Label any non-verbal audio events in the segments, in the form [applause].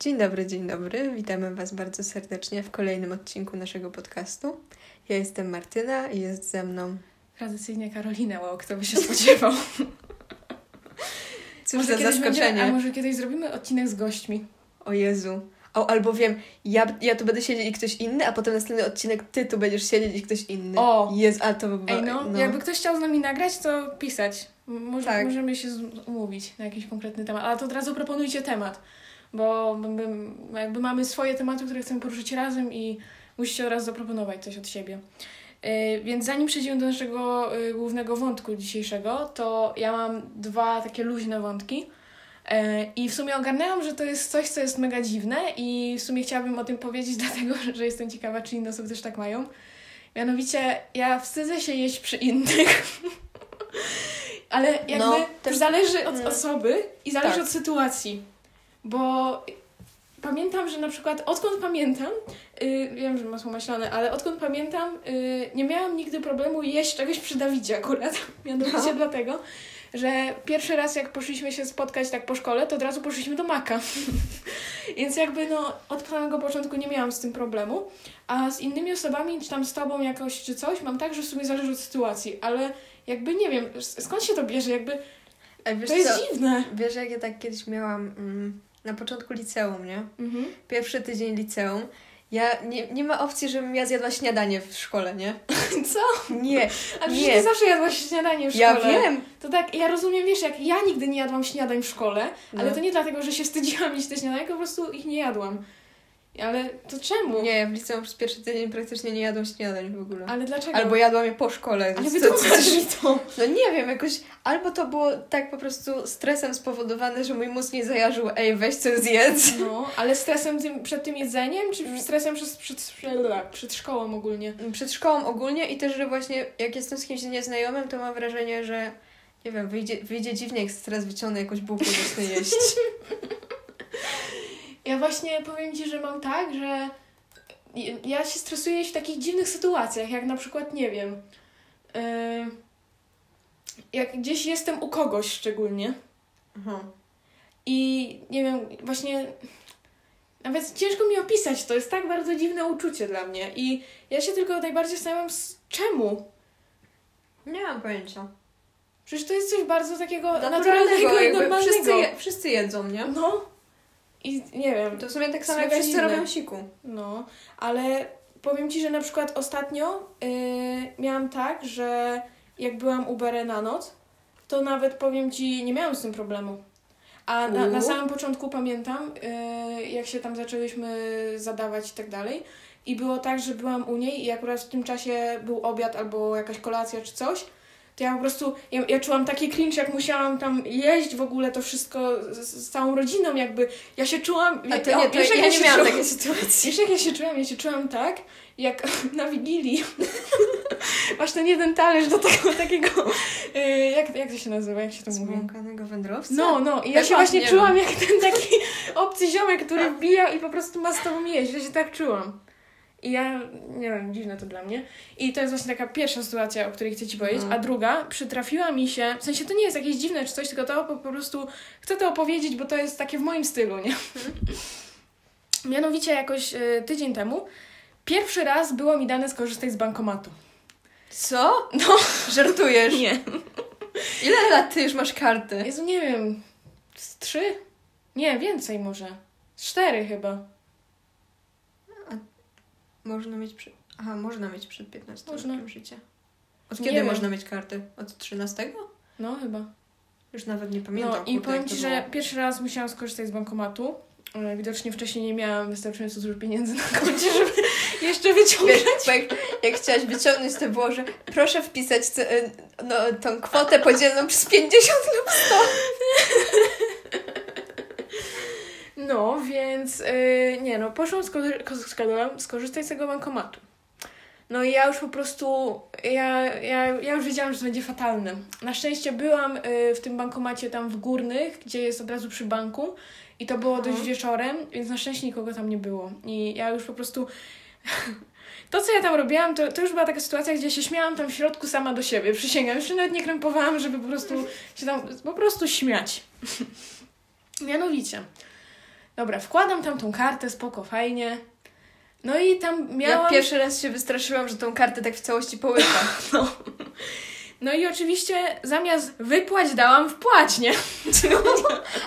Dzień dobry, dzień dobry. Witamy Was bardzo serdecznie w kolejnym odcinku naszego podcastu. Ja jestem Martyna i jest ze mną. Tradycyjnie Karolina, wow, kto by się spodziewał. [laughs] Cóż za zaskoczenie. Będzie, a może kiedyś zrobimy odcinek z gośćmi? O Jezu. O, albo wiem, ja, ja tu będę siedzieć i ktoś inny, a potem następny odcinek ty tu będziesz siedzieć i ktoś inny. O! Jest, a to by Ej, no, no, jakby ktoś chciał z nami nagrać, to pisać. Może, tak. Możemy się umówić na jakiś konkretny temat, ale to od razu proponujcie temat, bo jakby mamy swoje tematy, które chcemy poruszyć razem i musicie od razu zaproponować coś od siebie. Yy, więc zanim przejdziemy do naszego yy, głównego wątku dzisiejszego, to ja mam dwa takie luźne wątki. E, I w sumie ogarnęłam, że to jest coś, co jest mega dziwne i w sumie chciałabym o tym powiedzieć, [laughs] dlatego że jestem ciekawa, czy inne osoby też tak mają. Mianowicie, ja wstydzę się jeść przy innych. [laughs] Ale jakby no, też zależy od no. osoby i zależy tak. od sytuacji. Bo pamiętam, że na przykład odkąd pamiętam, yy, wiem, że masło maślane, ale odkąd pamiętam, yy, nie miałam nigdy problemu jeść czegoś przy Dawidzie akurat. [laughs] Mianowicie no. dlatego, że pierwszy raz jak poszliśmy się spotkać tak po szkole, to od razu poszliśmy do Maka. [laughs] Więc jakby no od samego początku nie miałam z tym problemu. A z innymi osobami, czy tam z tobą jakoś, czy coś, mam tak, że w sumie zależy od sytuacji, ale jakby nie wiem, skąd się to bierze, jakby Ej, to jest co? dziwne. Wiesz, jak ja tak kiedyś miałam mm, na początku liceum, nie? Mhm. Pierwszy tydzień liceum ja nie, nie ma opcji, żebym ja zjadła śniadanie w szkole, nie? [laughs] Co? Nie. A przecież nie. zawsze jadłaś śniadanie w szkole. Ja wiem. To tak, ja rozumiem, wiesz, jak ja nigdy nie jadłam śniadań w szkole, no. ale to nie dlatego, że się wstydziłam iść te śniadania, tylko po prostu ich nie jadłam. Ale to czemu? Nie, ja w liceum przez pierwszy tydzień praktycznie nie jadłam śniadań w ogóle. Ale dlaczego? Albo jadłam je po szkole. Ale wytłumacz mi to. No nie wiem, jakoś... Albo to było tak po prostu stresem spowodowane, że mój mózg nie zajarzył, ej, weź coś zjedz. No, ale stresem tym, przed tym jedzeniem, czy mm. stresem przed, przed, przed szkołą ogólnie? Przed szkołą ogólnie i też, że właśnie jak jestem z kimś nieznajomym, to mam wrażenie, że nie wiem, wyjdzie, wyjdzie dziwnie, jak stres wyciągnę jakąś bułkę zacznę jeść. [laughs] Ja właśnie powiem Ci, że mam tak, że ja się stresuję w takich dziwnych sytuacjach, jak na przykład, nie wiem, yy, jak gdzieś jestem u kogoś szczególnie Aha. i nie wiem, właśnie nawet ciężko mi opisać, to jest tak bardzo dziwne uczucie dla mnie i ja się tylko najbardziej zastanawiam, z czemu? Nie mam pojęcia. Przecież to jest coś bardzo takiego naturalnego, naturalnego i normalnego. Wszyscy, je, wszyscy jedzą, nie? No. I nie wiem. To w sumie tak samo jak wszyscy robią siku. No, ale powiem Ci, że na przykład ostatnio yy, miałam tak, że jak byłam u Bere na noc, to nawet powiem Ci, nie miałam z tym problemu. A na, na samym początku pamiętam, yy, jak się tam zaczęłyśmy zadawać i tak dalej. I było tak, że byłam u niej i akurat w tym czasie był obiad albo jakaś kolacja czy coś to ja po prostu, ja, ja czułam taki cringe, jak musiałam tam jeść w ogóle to wszystko z, z całą rodziną jakby. Ja się czułam... A to nie, to wiesz, ja, ja nie miałam czułam, takiej sytuacji. Wiesz, jak ja się czułam? Ja się czułam tak, jak [laughs] na Wigilii. [laughs] Masz ten jeden talerz do tego takiego... Yy, jak, jak to się nazywa? Jak się to mówi? Zbłąkanego wędrowca? No, no. I ja, ja się właśnie czułam jak ten taki obcy ziomek, który wbija i po prostu ma z tobą jeść. Ja się tak czułam. I ja, nie wiem, dziwne to dla mnie. I to jest właśnie taka pierwsza sytuacja, o której chcę Ci powiedzieć. Mhm. A druga, przytrafiła mi się, w sensie to nie jest jakieś dziwne czy coś, tylko to po, po prostu chcę to opowiedzieć, bo to jest takie w moim stylu, nie? [laughs] Mianowicie jakoś y, tydzień temu pierwszy raz było mi dane skorzystać z bankomatu. Co? No. [laughs] Żartujesz? Nie. Ile lat Ty już masz karty? Jezu, nie wiem. Z trzy? Nie, więcej może. Z cztery chyba. Można mieć przy... Aha, można mieć przed 15 można. rokiem życia. Od kiedy można mieć karty? Od 13? No chyba. Już nawet nie pamiętam. No i powiem Ci, że pierwszy raz musiałam skorzystać z bankomatu. Widocznie wcześniej nie miałam wystarczająco dużo pieniędzy na koncie, żeby jeszcze wyciągnąć. Wiesz, jak, jak chciałaś wyciągnąć, to było, że proszę wpisać e, no, tą kwotę podzieloną przez 50 lub 100. No, więc yy, nie no, poszłam skorzystać z tego bankomatu. No i ja już po prostu, ja, ja, ja już wiedziałam, że to będzie fatalne. Na szczęście byłam y, w tym bankomacie tam w Górnych, gdzie jest od razu przy banku i to było dość wieczorem, więc na szczęście nikogo tam nie było. I ja już po prostu... [laughs] To, co ja tam robiłam, to, to już była taka sytuacja, gdzie się śmiałam tam w środku sama do siebie, przysięgam. Już nawet nie krępowałam, żeby po prostu się tam po prostu śmiać. [laughs] Mianowicie, Dobra, wkładam tam tą kartę, spoko, fajnie. No i tam miałam... Ja pierwszy raz się wystraszyłam, że tą kartę tak w całości połyka. [laughs] No. No i oczywiście zamiast wypłać dałam wpłać, nie?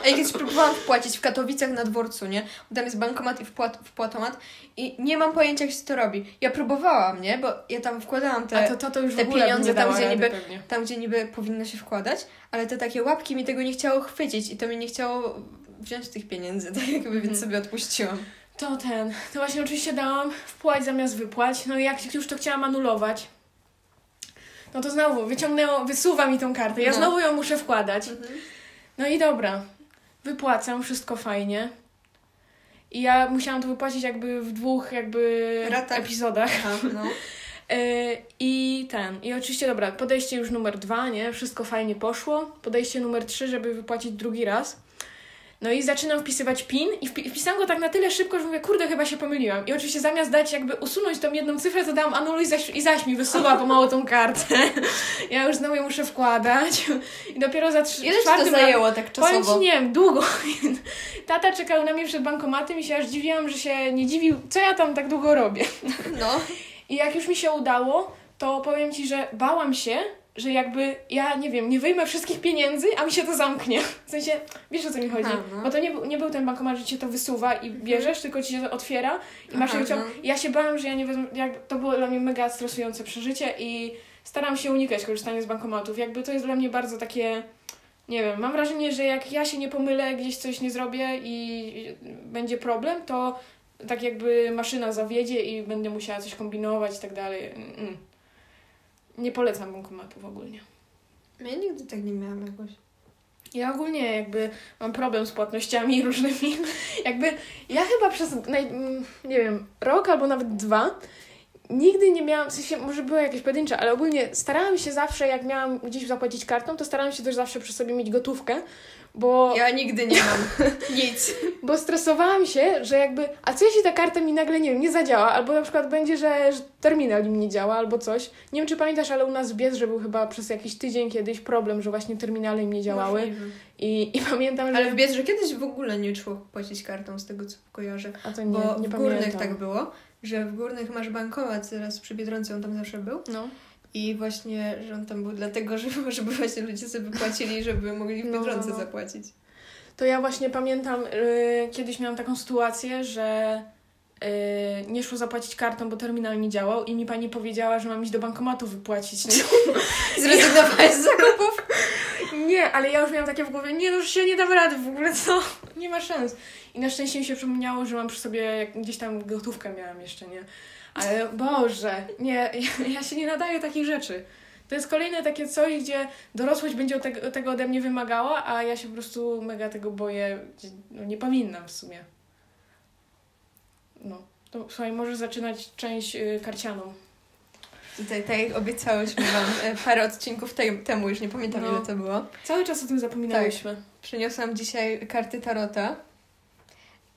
A jak kiedyś próbowałam wpłacić w Katowicach na dworcu, nie? Tam jest bankomat i wpłat, wpłatomat i nie mam pojęcia, jak się to robi. Ja próbowałam, nie? Bo ja tam wkładałam te, to, to, to już te pieniądze tam, gdzie niby, pewnie. tam, gdzie niby powinno się wkładać, ale te takie łapki mi tego nie chciało chwycić i to mi nie chciało wziąć tych pieniędzy, [laughs] tak jakby, Mhm. więc sobie odpuściłam. To ten. To właśnie oczywiście dałam wpłać zamiast wypłać. No i jak już to chciałam anulować, no to znowu wyciągnęło, wysuwa mi tą kartę. Ja No. znowu ją muszę wkładać. No i dobra, wypłacam, wszystko fajnie. I ja musiałam to wypłacić jakby w dwóch jakby Ratach. epizodach. Aha, no. Yy, [laughs] I ten, i oczywiście dobra, podejście już numer dwa, nie? Wszystko fajnie poszło. Podejście numer trzy, żeby wypłacić drugi raz. No i zaczynam wpisywać PIN i wpi- wpisałam go tak na tyle szybko, że mówię, kurde, chyba się pomyliłam. I oczywiście zamiast dać jakby usunąć tą jedną cyfrę, to dałam anuluj zaś, i zaś mi wysuwa pomału tą kartę. [laughs] Ja już znowu ją muszę wkładać. I dopiero za trzy, Ile to czwartym razem- zajęło tak Powiem czasowo? ci, nie wiem, długo. [laughs] Tata czekał na mnie przed bankomatem i się aż dziwiłam, że się nie dziwił, co ja tam tak długo robię. No. I jak już mi się udało, to powiem ci, że bałam się, że jakby ja, nie wiem, nie wyjmę wszystkich pieniędzy, a mi się to zamknie. W sensie, wiesz o co mi chodzi? Aha, no. Bo to nie, był- nie był ten bankomat, że cię to wysuwa i bierzesz, tylko ci się to otwiera i masz Aha, no. Ja się bałam, że ja nie wezmę, jak, to było dla mnie mega stresujące przeżycie i staram się unikać korzystania z bankomatów. Jakby to jest dla mnie bardzo takie... Nie wiem, mam wrażenie, że jak ja się nie pomylę, gdzieś coś nie zrobię i będzie problem, to tak jakby maszyna zawiedzie i będę musiała coś kombinować i tak dalej. Mm. Nie polecam bankomatów ogólnie. Ja nigdy tak nie miałam jakoś. Ja ogólnie jakby mam problem z płatnościami różnymi. [laughs] jakby ja chyba przez, nie wiem, rok albo nawet dwa nigdy nie miałam, w sensie może były jakieś pojedyncze, ale ogólnie starałam się zawsze, jak miałam gdzieś zapłacić kartą, to starałam się też zawsze przy sobie mieć gotówkę, bo... Ja nigdy nie mam [laughs] nic. Bo stresowałam się, że jakby, a co jeśli ta karta mi nagle, nie wiem, nie zadziała, albo na przykład będzie, że, że terminal mi nie działa, albo coś. Nie wiem, czy pamiętasz, ale u nas w Biedrze był chyba przez jakiś tydzień kiedyś problem, że właśnie terminale im nie działały. Możliwe. I, I pamiętam, że... Ale w Biedrze kiedyś w ogóle nie szło płacić kartą, z tego co kojarzę. A to nie, Bo nie w pamiętam. górnych tak było, że w górnych masz bankomat, teraz przy Biedronce on tam zawsze był. No. I właśnie, że on tam był dlatego, [laughs] żeby, żeby właśnie ludzie sobie płacili, żeby mogli w No, Biedronce no, no. zapłacić. To ja właśnie pamiętam, yy, kiedyś miałam taką sytuację, że yy, nie szło zapłacić kartą, bo terminal nie działał i mi pani powiedziała, że mam iść do bankomatu wypłacić. [laughs] Zrezygnowałeś z zakupów? Nie, ale ja już miałam takie w głowie, nie no, już się nie dam rady w ogóle, co? Nie ma szans. I na szczęście mi się przypomniało, że mam przy sobie gdzieś tam gotówkę miałam jeszcze, nie? Ale Boże, nie, ja, ja się nie nadaję takich rzeczy. To jest kolejne takie coś, gdzie dorosłość będzie tego, ode mnie wymagała, a ja się po prostu mega tego boję. No, nie powinnam w sumie. No, to słuchaj, możesz zaczynać część y, karcianą. Tutaj, tak jak obiecałyśmy wam e, parę odcinków temu, już nie pamiętam No. ile to było. Cały czas o tym zapominałyśmy. Przyniosłam dzisiaj karty Tarota.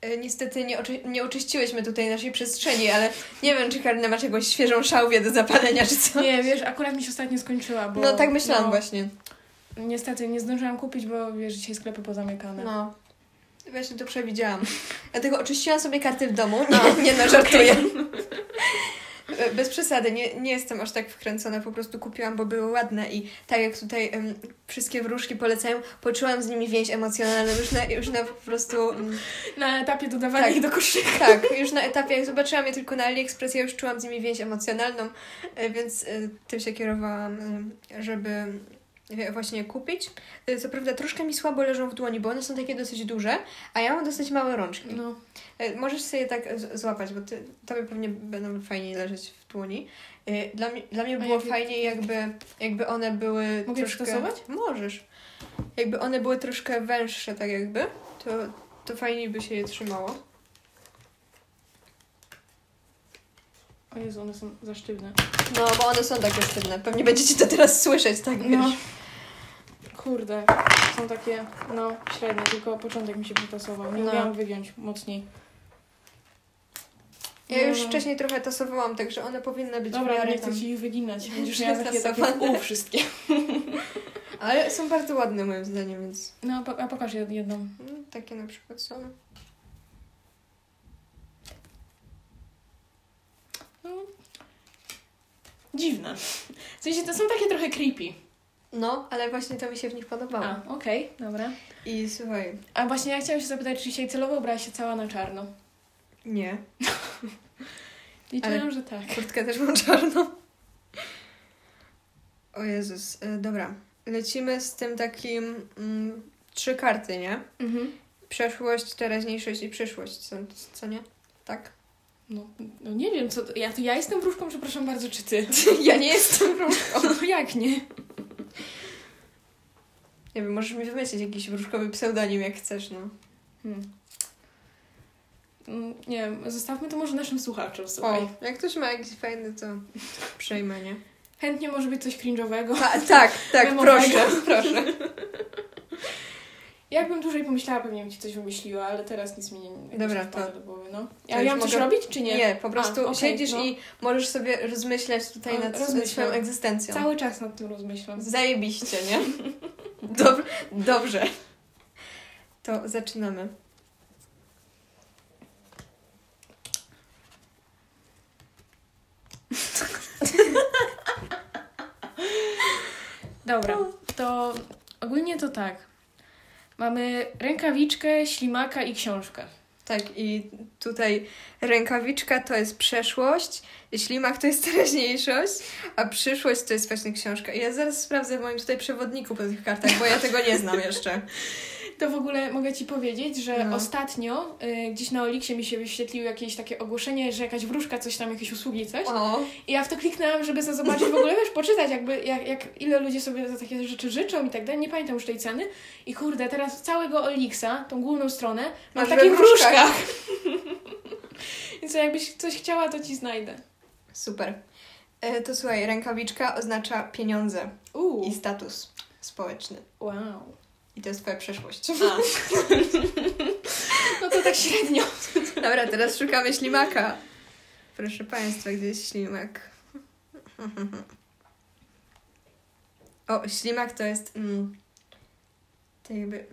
E, Niestety nie, oczy- nie oczyściłyśmy tutaj naszej przestrzeni, ale nie wiem, czy Karina masz jakąś świeżą szałwię do zapalenia, czy co? Nie, wiesz, akurat mi się ostatnio skończyła, bo... no tak myślałam no, właśnie. Niestety nie zdążyłam kupić, bo wiesz, dzisiaj sklepy pozamykane. No. Właśnie to przewidziałam. Dlatego oczyściłam sobie karty w domu. Nie, nie no, żartuję. [laughs] E, Bez przesady, nie, nie jestem aż tak wkręcona, po prostu kupiłam, bo były ładne i tak jak tutaj em, wszystkie wróżki polecają, poczułam z nimi więź emocjonalną, już na, już na po prostu... em, Na etapie dodawania Tak. ich do koszyka. tak, już na etapie, jak zobaczyłam je tylko na AliExpress, ja już czułam z nimi więź emocjonalną, e, więc e, tym się kierowałam, e, żeby e, właśnie je kupić. E, Co prawda troszkę mi słabo leżą w dłoni, bo one są takie dosyć duże, a ja mam dosyć małe rączki. No. E, Możesz sobie tak złapać, bo ty, tobie pewnie będą fajniej leżeć w dłoni. E, Dla mnie, dla mnie było jakie- fajniej, jakby, jakby one były Mogę troszkę... przystosować? Możesz. Jakby one były troszkę węższe, tak jakby, to, to fajniej by się je trzymało. O Jezu, one są za sztywne. No, bo one są takie sztywne. Pewnie będziecie to teraz słyszeć, tak wiesz. No. Kurde, są takie, no, średnie, tylko początek mi się przytasował. Nie No. umiałam wygiąć mocniej. Ja już No. wcześniej trochę tasowałam, także one powinny być w Dobra, miarę nie chcę ci ich wyginać. [laughs] Będziesz Już miała takie, takie u wszystkie. [laughs] Ale są bardzo ładne moim zdaniem, więc No, a pokaż jed- jedną. no, takie na przykład są. No, dziwne. W sensie to są takie trochę creepy. No, ale właśnie to mi się w nich podobało. A, okej, dobra. I słuchaj, A właśnie ja chciałam się zapytać, czy dzisiaj celowo ubrałaś się cała na czarno? nie. [laughs] Liczyłam, Ale- że tak. Kurtkę też mam czarną. O Jezus, e, dobra. Lecimy z tym takim mm, trzy karty, nie? Mhm. Przeszłość, teraźniejszość i przyszłość, co, co nie? Tak? No, no nie wiem, co to, ja, to ja jestem wróżką, przepraszam bardzo, czy ty? [laughs] Ja nie jestem wróżką. [laughs] No jak nie? Nie wiem, możesz mi wymyślić jakiś wróżkowy pseudonim, jak chcesz, no. Hmm. Mm, Nie wiem, zostawmy to może naszym słuchaczom, słuchaj. O, jak ktoś ma jakiś fajny, to przejmę, nie? Chętnie może być coś cringe'owego. Ta, tak, tak, [laughs] proszę, proszę. Jakbym dłużej pomyślała, pewnie bym ci coś wymyśliła, ale teraz nic mi nie, Dobra, nie wpada to- do głowy, no. Ja już mam coś mogę- robić, czy nie? Nie, po prostu A, okej, siedzisz no. i możesz sobie rozmyślać tutaj O, nad rozmyślam. swoją egzystencją. Cały czas nad tym rozmyślam. Zajebiście, nie? [laughs] Dob- dobrze. To zaczynamy. Dobra, to ogólnie to tak. Mamy rękawiczkę, ślimaka i książkę. Tak, i tutaj rękawiczka to jest przeszłość, ślimak to jest teraźniejszość, a przyszłość to jest właśnie książka. I ja zaraz sprawdzę w moim tutaj przewodniku po tych kartach, bo ja tego nie znam jeszcze. [laughs] To w ogóle mogę Ci powiedzieć, że No. ostatnio y, gdzieś na Oliksie mi się wyświetliło jakieś takie ogłoszenie, że jakaś wróżka coś tam, jakieś usługi, coś. O, I ja w to kliknęłam, żeby sobie zobaczyć w ogóle, wiesz, poczytać jakby, jak, jak ile ludzie sobie za takie rzeczy życzą i tak dalej. Nie pamiętam już tej ceny. I kurde, teraz całego Oliksa, tą główną stronę, mam w takich wróżkach. [laughs] Więc jakbyś coś chciała, to Ci znajdę. super. E, to słuchaj, rękawiczka oznacza pieniądze i status społeczny. wow. I to jest twoja przeszłość. A. [laughs] No to tak średnio. Dobra, teraz szukamy ślimaka. Proszę Państwa, gdzie jest ślimak? [laughs] O, ślimak to jest mm, to jakby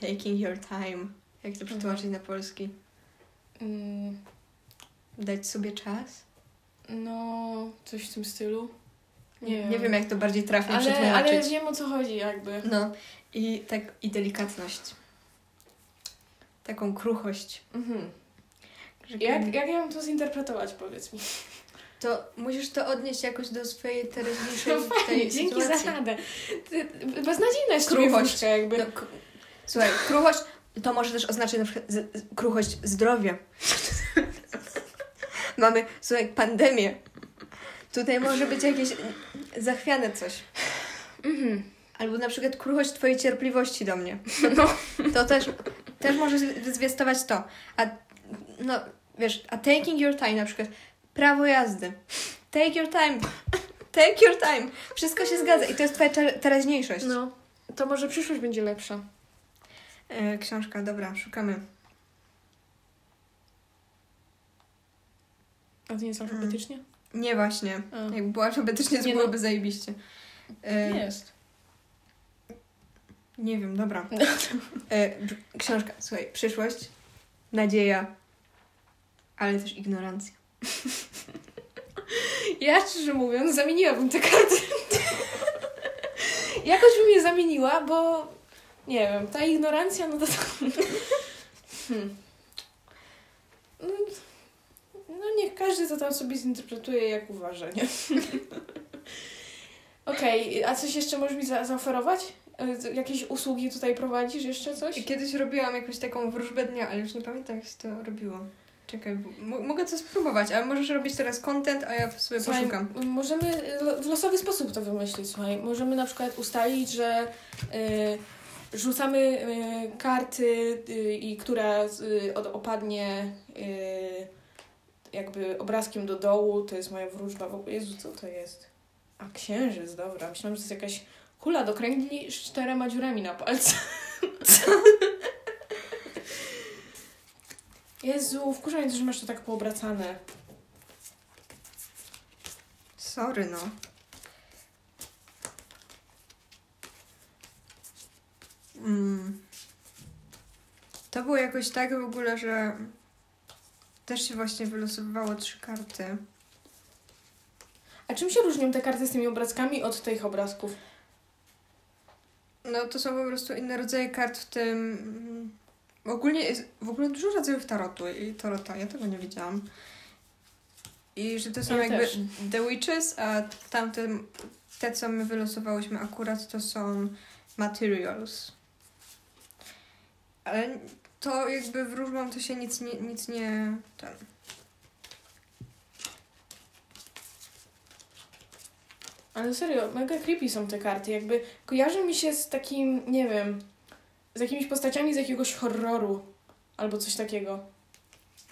taking your time. Jak to przetłumaczyć na polski? Mm, Dać sobie czas? no, coś w tym stylu. Nie, Nie wiem, jak to bardziej trafnie ale, przetłumaczyć. ale wiem o co chodzi jakby. No i tak i delikatność. Taką kruchość. Mhm. Jak, jak ja mam to zinterpretować, powiedz mi? To musisz to odnieść jakoś do swojej teraźniejszej [laughs] No fajnie, dzięki sytuacji. za radę. Beznadziejna jest Kruchość. kruchość. jakby. No, k- słuchaj, kruchość to może też oznaczać na przykład z, z, kruchość zdrowia. [laughs] Mamy, słuchaj, pandemię. Tutaj może być jakieś zachwiane coś. Mhm. Albo na przykład kruchość twojej cierpliwości do mnie. To, [laughs] to też, też może zwiastować to. A no, wiesz, a taking your time na przykład. Prawo jazdy. Take your time. Take your time. Wszystko się zgadza i to jest twoja ter- teraźniejszość. No, to może przyszłość będzie lepsza. E, książka, dobra, szukamy. A to nie jest alfabetycznie? Nie właśnie. A. Jakby było alfabetycznie, to Nie no. byłoby zajebiście. E, Jest. Nie wiem, dobra. E, b- książka, słuchaj, przyszłość, nadzieja, ale też ignorancja. [laughs] Ja szczerze mówiąc, zamieniłabym te karty. [laughs] Jakoś bym je zamieniła, bo nie wiem, ta ignorancja, no to. Hmm. No, no niech każdy to tam sobie zinterpretuje jak uważa, nie? [laughs] Okej, a coś jeszcze możesz mi za- zaoferować? E, Jakieś usługi tutaj prowadzisz? Jeszcze coś? Kiedyś robiłam jakąś taką wróżbę dnia, ale już nie pamiętam, jak się to robiło. Czekaj, m- mogę to spróbować, ale możesz robić teraz content, a ja sobie Słuchaj, poszukam. możemy lo- w losowy sposób to wymyślić, słuchaj. Możemy na przykład ustalić, że y, rzucamy y, karty, y, i która y, od, opadnie jakby obrazkiem do dołu, to jest moja wróżba. W ogóle, Jezu, co to jest? A księżyc, dobra. Myślałam, że to jest jakaś kula do kręgli z czterema dziurami na palce. [laughs] Jezu, wkurzające, że masz to tak poobracane. Sorry, no. Mm. To było jakoś tak w ogóle, że też się właśnie wylosowywało trzy karty. A czym się różnią te karty z tymi obrazkami od tych obrazków? No to są po prostu inne rodzaje kart, w tym mm, ogólnie jest w ogóle dużo rodzajów tarotu i tarota, ja tego nie wiedziałam. I że to są Ja jakby też. The Witches, a tamte, te co my wylosowałyśmy akurat, to są Materials. Ale to jakby wróżbą to się nic nie, nic nie ten. Ale serio, mega creepy są te karty. Jakby kojarzy mi się z takim, nie wiem, z jakimiś postaciami z jakiegoś horroru albo coś takiego.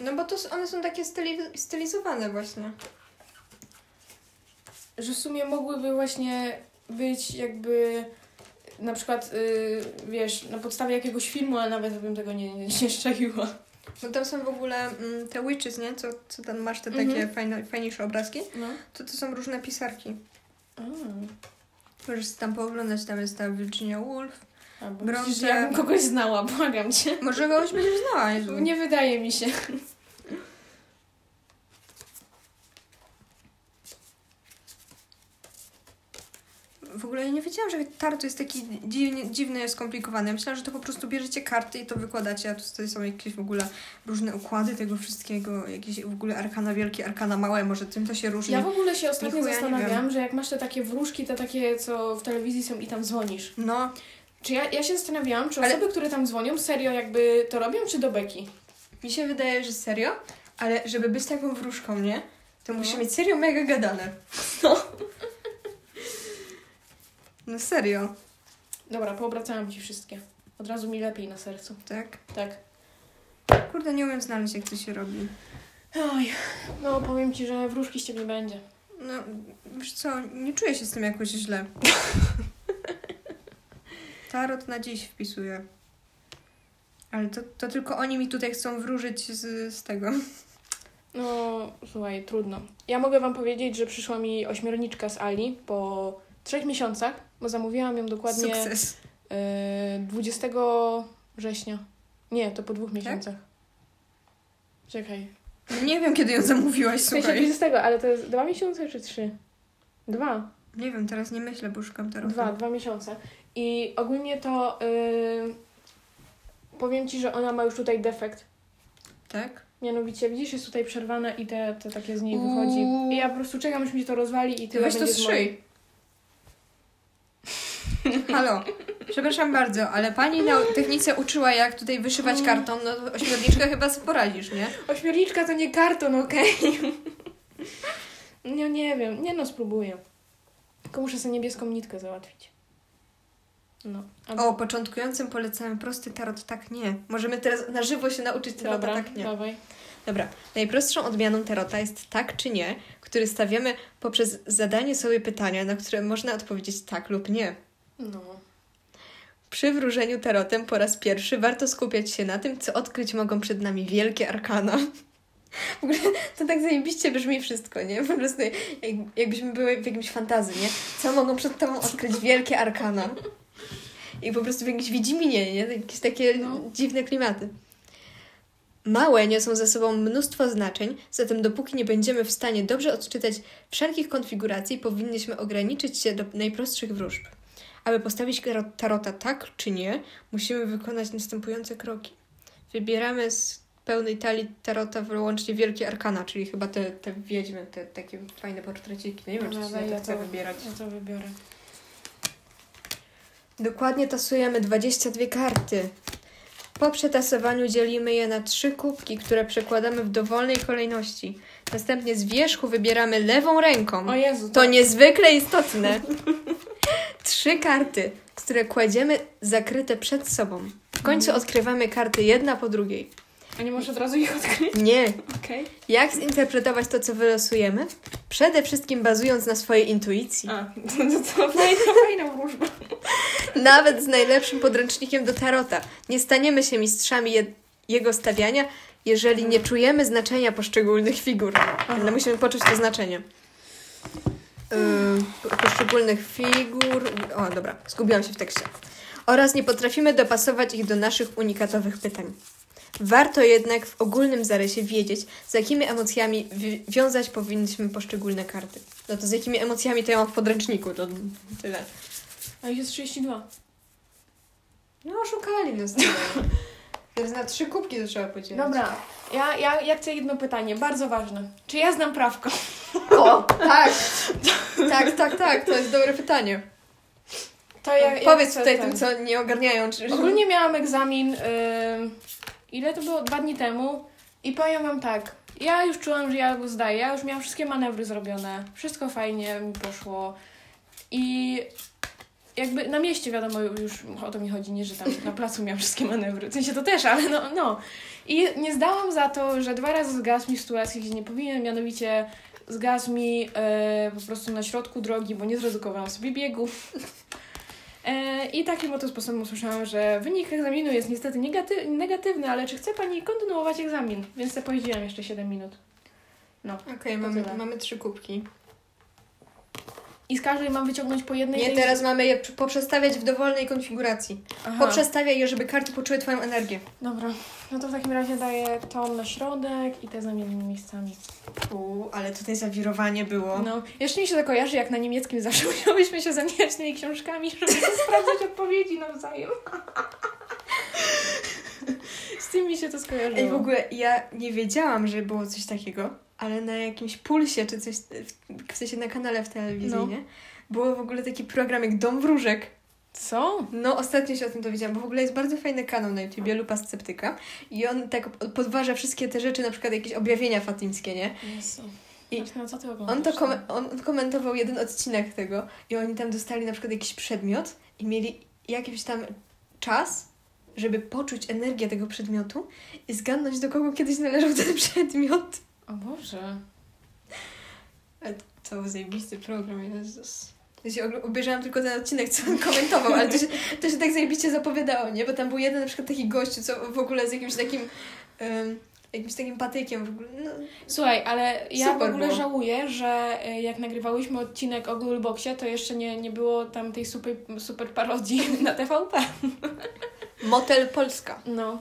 No bo to one są takie styli, stylizowane właśnie. Że w sumie mogłyby właśnie być jakby na przykład, y, wiesz, na podstawie jakiegoś filmu, ale nawet bym tego nie, nie, nie szczaiła. No tam są w ogóle mm, te witches, nie? Co, co tam masz te Mhm. takie fajne, fajniejsze obrazki. No. To to są różne pisarki. A, Możesz tam pooglądać, tam jest ta Virginia Woolf. a bo Brązy. myślisz, że ja bym kogoś znała, [laughs] błagam cię. Może kogoś będziesz znała, Jezu. Nie wydaje mi się. W ogóle ja nie wiedziałam, że tarot jest taki dziwnie, dziwny, skomplikowany. Myślałam, że to po prostu bierzecie karty i to wykładacie, a tu tutaj są jakieś w ogóle różne układy tego wszystkiego, jakieś w ogóle arkana wielkie, arkana małe, może tym to się różni. Ja w ogóle się ostatnio nie zastanawiam, że jak masz te takie wróżki, te takie, co w telewizji są i tam dzwonisz. No, Czy ja, ja się zastanawiałam, czy Ale- osoby, które tam dzwonią, serio jakby to robią, czy do beki? mi się wydaje, że serio, ale żeby być taką wróżką, nie? To No. musi mieć serio mega gadane. [laughs] No. No serio, Dobra, poobracałam ci wszystkie. Od razu mi lepiej na sercu. tak? Tak. Kurde, nie umiem znaleźć, jak to się robi. Oj, no powiem ci, że wróżki z ciebie będzie. No, wiesz co, nie czuję się z tym jakoś źle. [laughs] Tarot na dziś wpisuję. Ale to, to tylko oni mi tutaj chcą wróżyć z, z tego. No, słuchaj, trudno. Ja mogę wam powiedzieć, że przyszła mi ośmiorniczka z Ali po trzech miesiącach, bo zamówiłam ją dokładnie Sukces. e, 20 września. Nie, to po dwóch miesiącach. Czekaj. Nie wiem, kiedy ją zamówiłaś, W sensie słuchaj. 20, ale to jest dwa miesiące czy trzy? Dwa. Nie wiem, teraz nie myślę, bo szukam tarotu. Dwa, dwa miesiące. I ogólnie to yy, powiem ci, że ona ma już tutaj defekt. Tak? Mianowicie, widzisz, jest tutaj przerwana i te, te takie z niej Uuu. wychodzi. I ja po prostu czekam, aż mi się to rozwali i Ty tyle weź to będzie z mojej- strzyj. [laughs] Halo, przepraszam bardzo, ale pani na technice uczyła, jak tutaj wyszywać karton, no to ośmiorniczkę chyba sobie poradzisz, nie? Ośmiorniczka to nie karton, okej? no nie wiem, nie no, spróbuję. Tylko muszę sobie niebieską nitkę załatwić. No. A- O, początkującym polecamy prosty tarot, tak nie. Możemy teraz na żywo się nauczyć tarota, Dobra, tak nie. dawaj. Dobra, najprostszą odmianą tarota jest tak czy nie, który stawiamy poprzez zadanie sobie pytania, na które można odpowiedzieć tak lub nie. No. Przy wróżeniu tarotem po raz pierwszy warto skupiać się na tym, co odkryć mogą przed nami wielkie arkana. W ogóle to tak zajebiście brzmi wszystko, nie? Po prostu jak, jakbyśmy były w jakimś fantazji, nie? Co mogą przed tobą odkryć wielkie arkana? I po prostu w jakimś Wiedźminie, nie? Jakieś takie No. dziwne klimaty. Małe niosą ze sobą mnóstwo znaczeń, zatem dopóki nie będziemy w stanie dobrze odczytać wszelkich konfiguracji, powinniśmy ograniczyć się do najprostszych wróżb. Aby postawić tarota tak czy nie, musimy wykonać następujące kroki. Wybieramy z pełnej talii tarota wyłącznie wielkie arkana, czyli chyba te, te wiedźmy, te takie fajne portreciki. Nie wiem, czy się ja to chce wybierać. Ja to wybiorę. Dokładnie tasujemy 22 karty. Po przetasowaniu dzielimy je na trzy kubki, które przekładamy w dowolnej kolejności. Następnie z wierzchu wybieramy lewą ręką. O Jezu, To niezwykle istotne. [laughs] Trzy karty, które kładziemy zakryte przed sobą. W końcu odkrywamy karty jedna po drugiej. A nie możesz od razu ich odkryć? Nie. Okej. Jak zinterpretować to, co wylosujemy? Przede wszystkim bazując na swojej intuicji. A, to, to, fajna wróżba. [laughs] Nawet z najlepszym podręcznikiem do tarota. Nie staniemy się mistrzami je- jego stawiania, jeżeli nie czujemy znaczenia poszczególnych figur. Ale musimy poczuć to znaczenie. Yy, po- poszczególnych figur. O, dobra, zgubiłam się w tekście. Oraz nie potrafimy dopasować ich do naszych unikatowych pytań. Warto jednak w ogólnym zarysie wiedzieć, z jakimi emocjami wi- wiązać powinniśmy poszczególne karty. No to z jakimi emocjami to ja mam w podręczniku, to tyle. A ich jest 32. No oszukali nas. [laughs] Teraz na trzy kubki to trzeba podzielić. Dobra, ja, ja, ja chcę jedno pytanie, bardzo ważne. Czy ja znam prawko? O, tak. tak, tak, tak, to jest dobre pytanie. To ja, ja Powiedz tutaj ten- tym, co nie ogarniają. Czy... Ogólnie miałam egzamin, ym, ile to było? Dwa dni temu. I powiem wam tak, ja już czułam, że ja go zdaję, ja już miałam wszystkie manewry zrobione, wszystko fajnie mi poszło. I jakby na mieście wiadomo, już o to mi chodzi, nie, że tam na placu miałam wszystkie manewry, w sensie to też, ale no, no. I nie zdałam za to, że dwa razy zgasł mi w sytuacji, gdzie nie powinien, mianowicie zgasł mi e, po prostu na środku drogi, bo nie zredukowałam sobie biegu. E, I takim oto sposobem usłyszałam, że wynik egzaminu jest niestety negaty- negatywny, ale czy chce Pani kontynuować egzamin? Więc ja pojeździłam jeszcze 7 minut. No. Okej, To mamy, tyle. mamy trzy kubki. I z każdej mam wyciągnąć po jednej... Nie, tej- teraz mamy je poprzestawiać w dowolnej konfiguracji. Aha. Poprzestawiaj je, żeby karty poczuły Twoją energię. Dobra, no to w takim razie daję tą na środek i te zamienimy miejscami. Uuu, ale tutaj zawirowanie było. No, jeszcze mi się to kojarzy, jak na niemieckim zawsze [laughs] musiałyśmy się zamieniać tymi książkami, żeby sprawdzać odpowiedzi nawzajem. [laughs] [laughs] Z tym mi się to skojarzyło. Ej, w ogóle ja nie wiedziałam, że było coś takiego, ale na jakimś pulsie, czy coś, w, w sensie na kanale w telewizji, No. nie? Było w ogóle taki program jak Dom Wróżek. Co? No, ostatnio się o tym dowiedziałam, bo w ogóle jest bardzo fajny kanał na YouTubie, Lupa Sceptyka. I on tak podważa wszystkie te rzeczy, na przykład jakieś objawienia fatimskie, nie? Jezu. I Martyna? On to kom- on komentował jeden odcinek tego i oni tam dostali na przykład jakiś przedmiot i mieli jakiś tam czas, żeby poczuć energię tego przedmiotu i zgadnąć, do kogo kiedyś należał ten [laughs] przedmiot. O Boże. To był zajebisty program, Jezus. Ja obejrzałam tylko ten odcinek, co on komentował, ale to się, to się tak zajebiście zapowiadało, nie? Bo tam był jeden na przykład taki gościu, co w ogóle z jakimś takim... Um, jakimś takim patykiem w ogóle. No, Słuchaj, ale ja Super w ogóle było. żałuję, że e, jak nagrywałyśmy odcinek o Googleboxie, to jeszcze nie, nie było tam tej super, super parodii [laughs] na TVP. Motel Polska. No.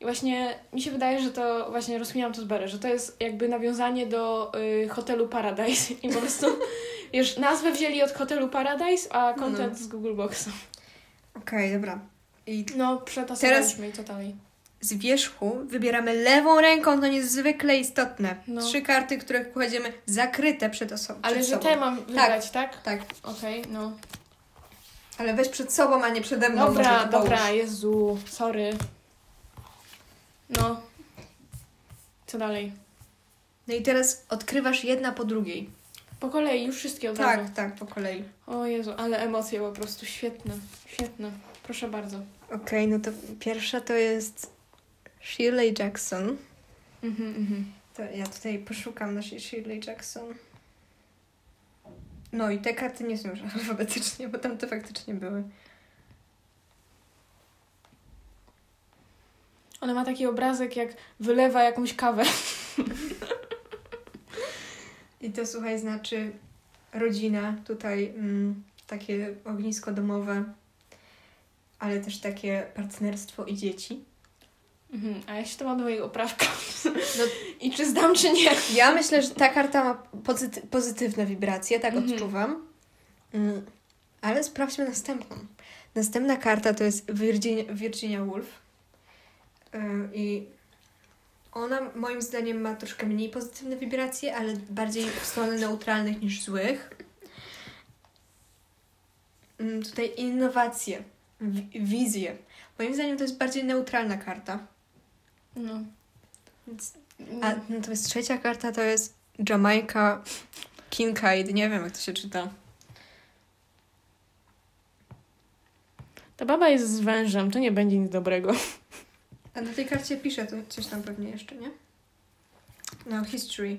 I właśnie mi się wydaje, że to właśnie rozkminiałam to z Berry, że to jest jakby nawiązanie do y, hotelu Paradise i po prostu, [laughs] wiesz, nazwę wzięli od hotelu Paradise, a content z Google Boxa. Okej, dobra. I No, przetasowaliśmy i co dalej. z wierzchu wybieramy lewą ręką, to niezwykle istotne. No. Trzy karty, które kładziemy zakryte przed osobą. Ale przed że sobą. te mam wybrać, tak? Tak, Okej, no. Ale weź przed sobą, a nie przede mną. Dobra, dobra, połóż. Jezu, sorry. No. Co dalej? No i teraz odkrywasz jedna po drugiej. Po kolei, już wszystkie od razu. Tak, tak, po kolei. O Jezu, ale emocje po prostu świetne, świetne. Proszę bardzo. Okej, no to pierwsza to jest Shirley Jackson. Mhm, mhm. To ja tutaj poszukam naszej Shirley Jackson. No i te karty nie są już alfabetycznie, bo tam to faktycznie były. Ona ma taki obrazek, jak wylewa jakąś kawę. I to słuchaj, znaczy rodzina, tutaj mm, takie ognisko domowe, ale też takie partnerstwo i dzieci. Mhm, a się to ma do mojego oprawka. [laughs] No- I czy zdam, czy nie? Ja myślę, że ta karta ma pozyty- pozytywne wibracje, tak Mhm. odczuwam. Mm, ale sprawdźmy następną. Następna karta to jest Virginia, Virginia Woolf. Yy, I ona moim zdaniem ma troszkę mniej pozytywne wibracje, ale bardziej w stronę neutralnych niż złych. Mm, Tutaj innowacje, wi- wizje. Moim zdaniem to jest bardziej neutralna karta. No. A natomiast trzecia karta to jest Jamaica Kincaid. Nie wiem, jak to się czyta. Ta baba jest z wężem, to nie będzie nic dobrego. A na tej karcie pisze to coś tam pewnie jeszcze, nie? No, history.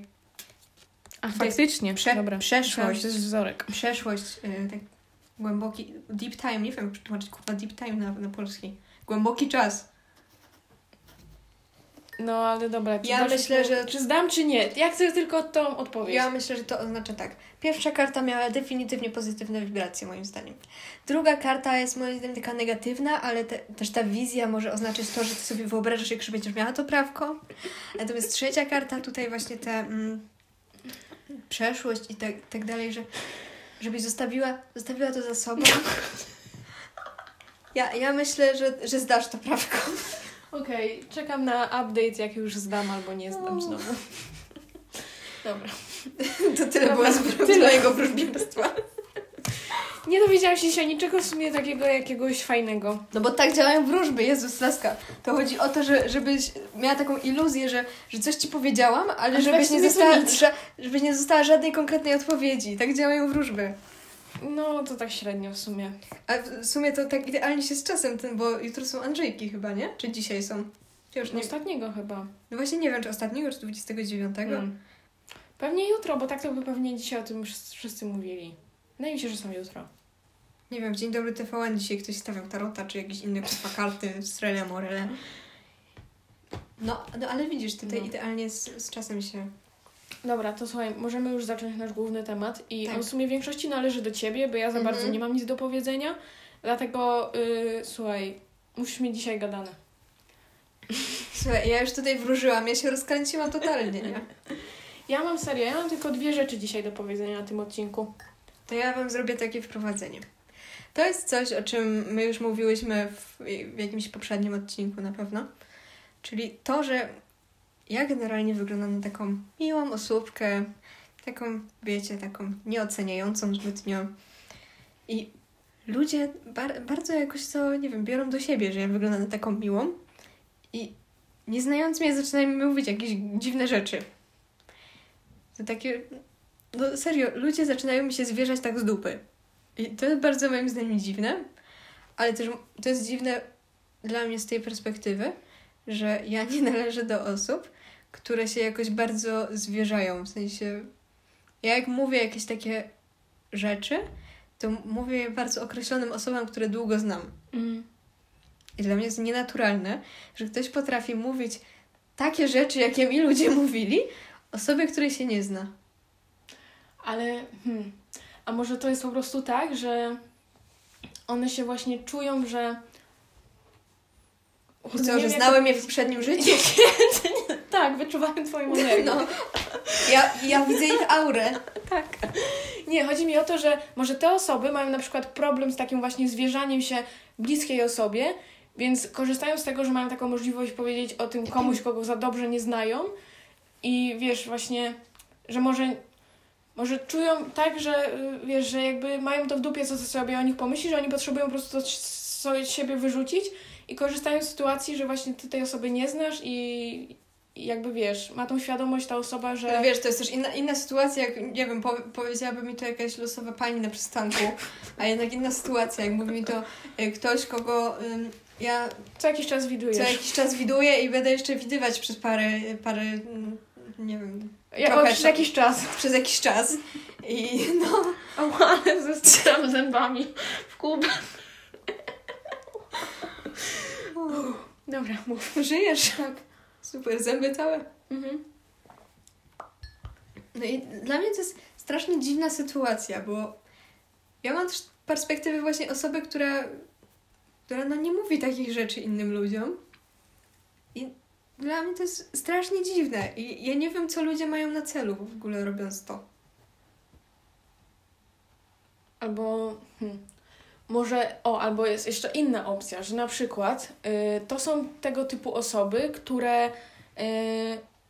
A Tutaj faktycznie, prze- dobra. przeszłość. To jest wzorek. Przeszłość, y, tak głęboki, deep time, nie wiem jak przetłumaczyć kurwa deep time na, na polski. Głęboki czas. No ale dobra, Ja myślę, że- Czy zdam, czy nie? Ja chcę tylko tą odpowiedź. Ja myślę, że to oznacza tak. Pierwsza karta miała definitywnie pozytywne wibracje, moim zdaniem. Druga karta jest moim zdaniem taka negatywna, ale te, też ta wizja może oznaczać to, że ty sobie wyobrażasz, jak że będziesz miała to prawko. Natomiast trzecia karta, tutaj właśnie ta mm, przeszłość i tak, tak dalej, że żebyś zostawiła, zostawiła to za sobą. Ja, ja myślę, że, że zdasz to prawko. Okej, czekam na update, jak już zdam albo nie zdam O. znowu. [laughs] Dobra. [laughs] To tyle Dobra, było z tyle. mojego wróżbitostwa. Nie dowiedziałam się dzisiaj niczego w sumie takiego jakiegoś fajnego. No bo tak działają wróżby, Jezus laska. To chodzi o to, że, żebyś miała taką iluzję, że, że coś ci powiedziałam, ale żebyś nie, została, żebyś nie została żadnej konkretnej odpowiedzi. Tak działają wróżby. No, to tak średnio w sumie. A w sumie to tak idealnie się z czasem, ten, bo jutro są Andrzejki chyba, nie? Czy dzisiaj są? Ja już nie, Ostatniego chyba. no właśnie nie wiem, czy ostatniego, czy 29. Hmm. Pewnie jutro, bo tak to by pewnie dzisiaj o tym wszyscy, wszyscy mówili. Wydaje mi się, że są jutro. Nie wiem, w Dzień Dobry TVN dzisiaj ktoś stawiał tarota, czy jakieś inne kurwa karty, Strele Morele. No, no ale widzisz, tutaj No. idealnie z, z czasem się... Dobra, to słuchaj, możemy już zacząć nasz główny temat i Tak. on w sumie w większości należy do ciebie, bo ja za Mhm. bardzo nie mam nic do powiedzenia. Dlatego, yy, słuchaj, musisz mieć dzisiaj gadane. Słuchaj, ja już tutaj wróżyłam, ja się rozkręciłam totalnie, nie? Ja mam serio, ja mam tylko dwie rzeczy dzisiaj do powiedzenia na tym odcinku. To ja Wam zrobię takie wprowadzenie. To jest coś, o czym my już mówiłyśmy w, w jakimś poprzednim odcinku na pewno. Czyli to, że ja generalnie wyglądam na taką miłą osóbkę, taką, wiecie, taką nieoceniającą zbytnio. I ludzie bar- bardzo jakoś to, nie wiem, biorą do siebie, że ja wyglądam na taką miłą. I nie znając mnie, zaczynają mi mówić jakieś dziwne rzeczy. To takie, no serio, ludzie zaczynają mi się zwierzać tak z dupy. I to jest bardzo moim zdaniem dziwne, ale też to jest dziwne dla mnie z tej perspektywy, że ja nie należę do osób, które się jakoś bardzo zwierzają. W sensie, ja jak mówię jakieś takie rzeczy, to mówię je bardzo określonym osobom, które długo znam. Mm. I dla mnie jest nienaturalne, że ktoś potrafi mówić takie rzeczy, jakie mi ludzie [laughs] mówili, osobie, której się nie zna. Ale, hmm, a może to jest po prostu tak, że one się właśnie czują, że... Wiem, że jak znałem je w poprzednim życiu? [laughs] Tak, wyczuwałem twoją energię. No. Ja, ja widzę ich aurę. [laughs] Tak. Nie, chodzi mi o to, że może te osoby mają na przykład problem z takim właśnie zwierzaniem się bliskiej osobie, więc korzystają z tego, że mają taką możliwość powiedzieć o tym komuś, [clears throat] kogo za dobrze nie znają i wiesz, właśnie, że może, może czują tak, że y, wiesz, że jakby mają to w dupie, co sobie o nich pomyśli, że oni potrzebują po prostu to z siebie wyrzucić i korzystają z sytuacji, że właśnie ty tej osoby nie znasz i jakby wiesz, ma tą świadomość ta osoba, że... No wiesz, to jest też inna, inna sytuacja, jak, nie wiem, po, powiedziałaby mi to jakaś losowa pani na przystanku, a jednak inna sytuacja, jak mówi mi to y, ktoś, kogo ym, ja Co jakiś czas widujesz. co jakiś czas widuję i będę jeszcze widywać przez parę, parę nie wiem, Ja, o, przez jakiś czas. przez jakiś czas i no, Ała, ale zestrzam zębami w kubę. Dobra, mów. żyjesz. Tak. Super, zęby całe. Mhm. No i dla mnie to jest strasznie dziwna sytuacja, bo ja mam też perspektywy właśnie osoby, która, która no nie mówi takich rzeczy innym ludziom. I dla mnie to jest strasznie dziwne. I ja nie wiem, co ludzie mają na celu w ogóle robiąc to. Albo... Hmm. Może, o, albo jest jeszcze inna opcja, że na przykład y, to są tego typu osoby, które y,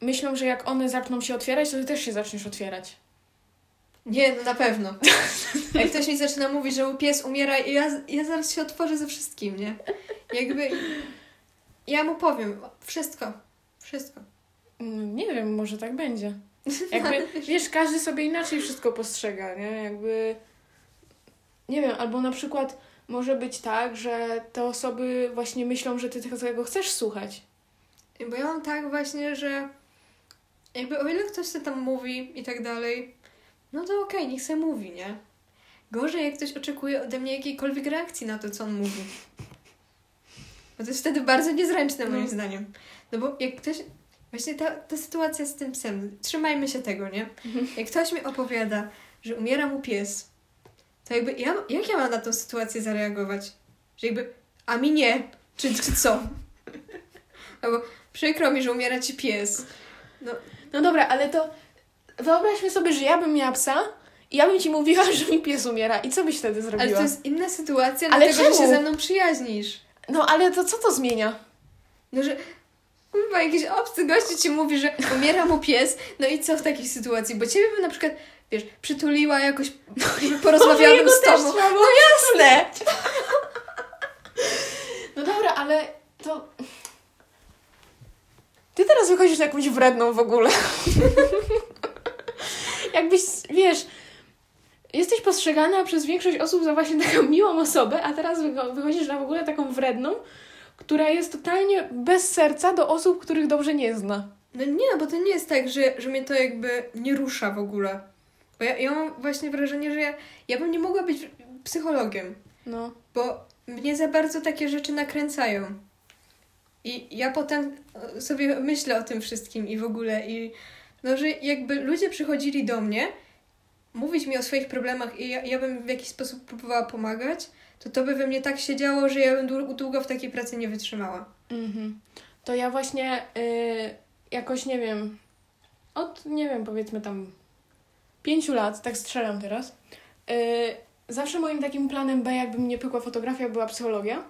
myślą, że jak one zaczną się otwierać, to ty też się zaczniesz otwierać. Nie, no na pewno. [laughs] Jak ktoś mi zaczyna mówić, że pies umiera, i ja, ja zaraz się otworzę ze wszystkim, nie? Jakby ja mu powiem wszystko. Wszystko. No, nie wiem, może tak będzie. Jakby, [laughs] wiesz, każdy sobie inaczej wszystko postrzega, nie? Jakby, nie wiem, albo na przykład może być tak, że te osoby właśnie myślą, że ty tego chcesz słuchać. Bo ja mam tak właśnie, że jakby o ile ktoś sobie tam mówi i tak dalej, no to okej, niech se mówi, nie? Gorzej, jak ktoś oczekuje ode mnie jakiejkolwiek reakcji na to, co on mówi. Bo to jest wtedy bardzo niezręczne, moim No. zdaniem. No bo jak ktoś Właśnie ta, ta sytuacja z tym psem, trzymajmy się tego, nie? Jak ktoś mi opowiada, że umiera mu pies, to jakby ja, jak ja mam na tą sytuację zareagować? Że jakby, a mi nie, czy, czy co? Albo przykro mi, że umiera ci pies. No, No dobra, ale to wyobraźmy sobie, że ja bym miała psa i ja bym ci mówiła, [laughs] że mi pies umiera. I co byś wtedy zrobiła? ale to jest inna sytuacja, Ale dlatego że się czemu? ze mną przyjaźnisz. No ale to co to zmienia? No, że kurwa, jakiś obcy gościu ci mówi, że umiera mu pies, no i co w takiej sytuacji? Bo ciebie by na przykład, wiesz, przytuliła jakoś, [laughs] porozmawiałabym Mojego z tobą. też było Jasne! [laughs] No dobra, ale to... Ty teraz wychodzisz na jakąś wredną w ogóle. [laughs] Jakbyś, wiesz, jesteś postrzegana przez większość osób za właśnie taką miłą osobę, a teraz wycho- wychodzisz na w ogóle taką wredną, która jest totalnie bez serca do osób, których dobrze nie zna. No nie, no bo to nie jest tak, że, że mnie to jakby nie rusza w ogóle. Bo ja, ja mam właśnie wrażenie, że ja, ja bym nie mogła być psychologiem, No. bo mnie za bardzo takie rzeczy nakręcają. I ja potem e, sobie myślę o tym wszystkim i w ogóle i no, że jakby ludzie przychodzili do mnie mówić mi o swoich problemach i ja, ja bym w jakiś sposób próbowała pomagać, to to by we mnie tak siedziało, że ja bym dłu- długo w takiej pracy nie wytrzymała. Mhm. To ja właśnie y, jakoś nie wiem, od nie wiem, powiedzmy tam pięciu lat, tak strzelam teraz. Y, zawsze moim takim planem B, jakby mnie pykła fotografia, była psychologia.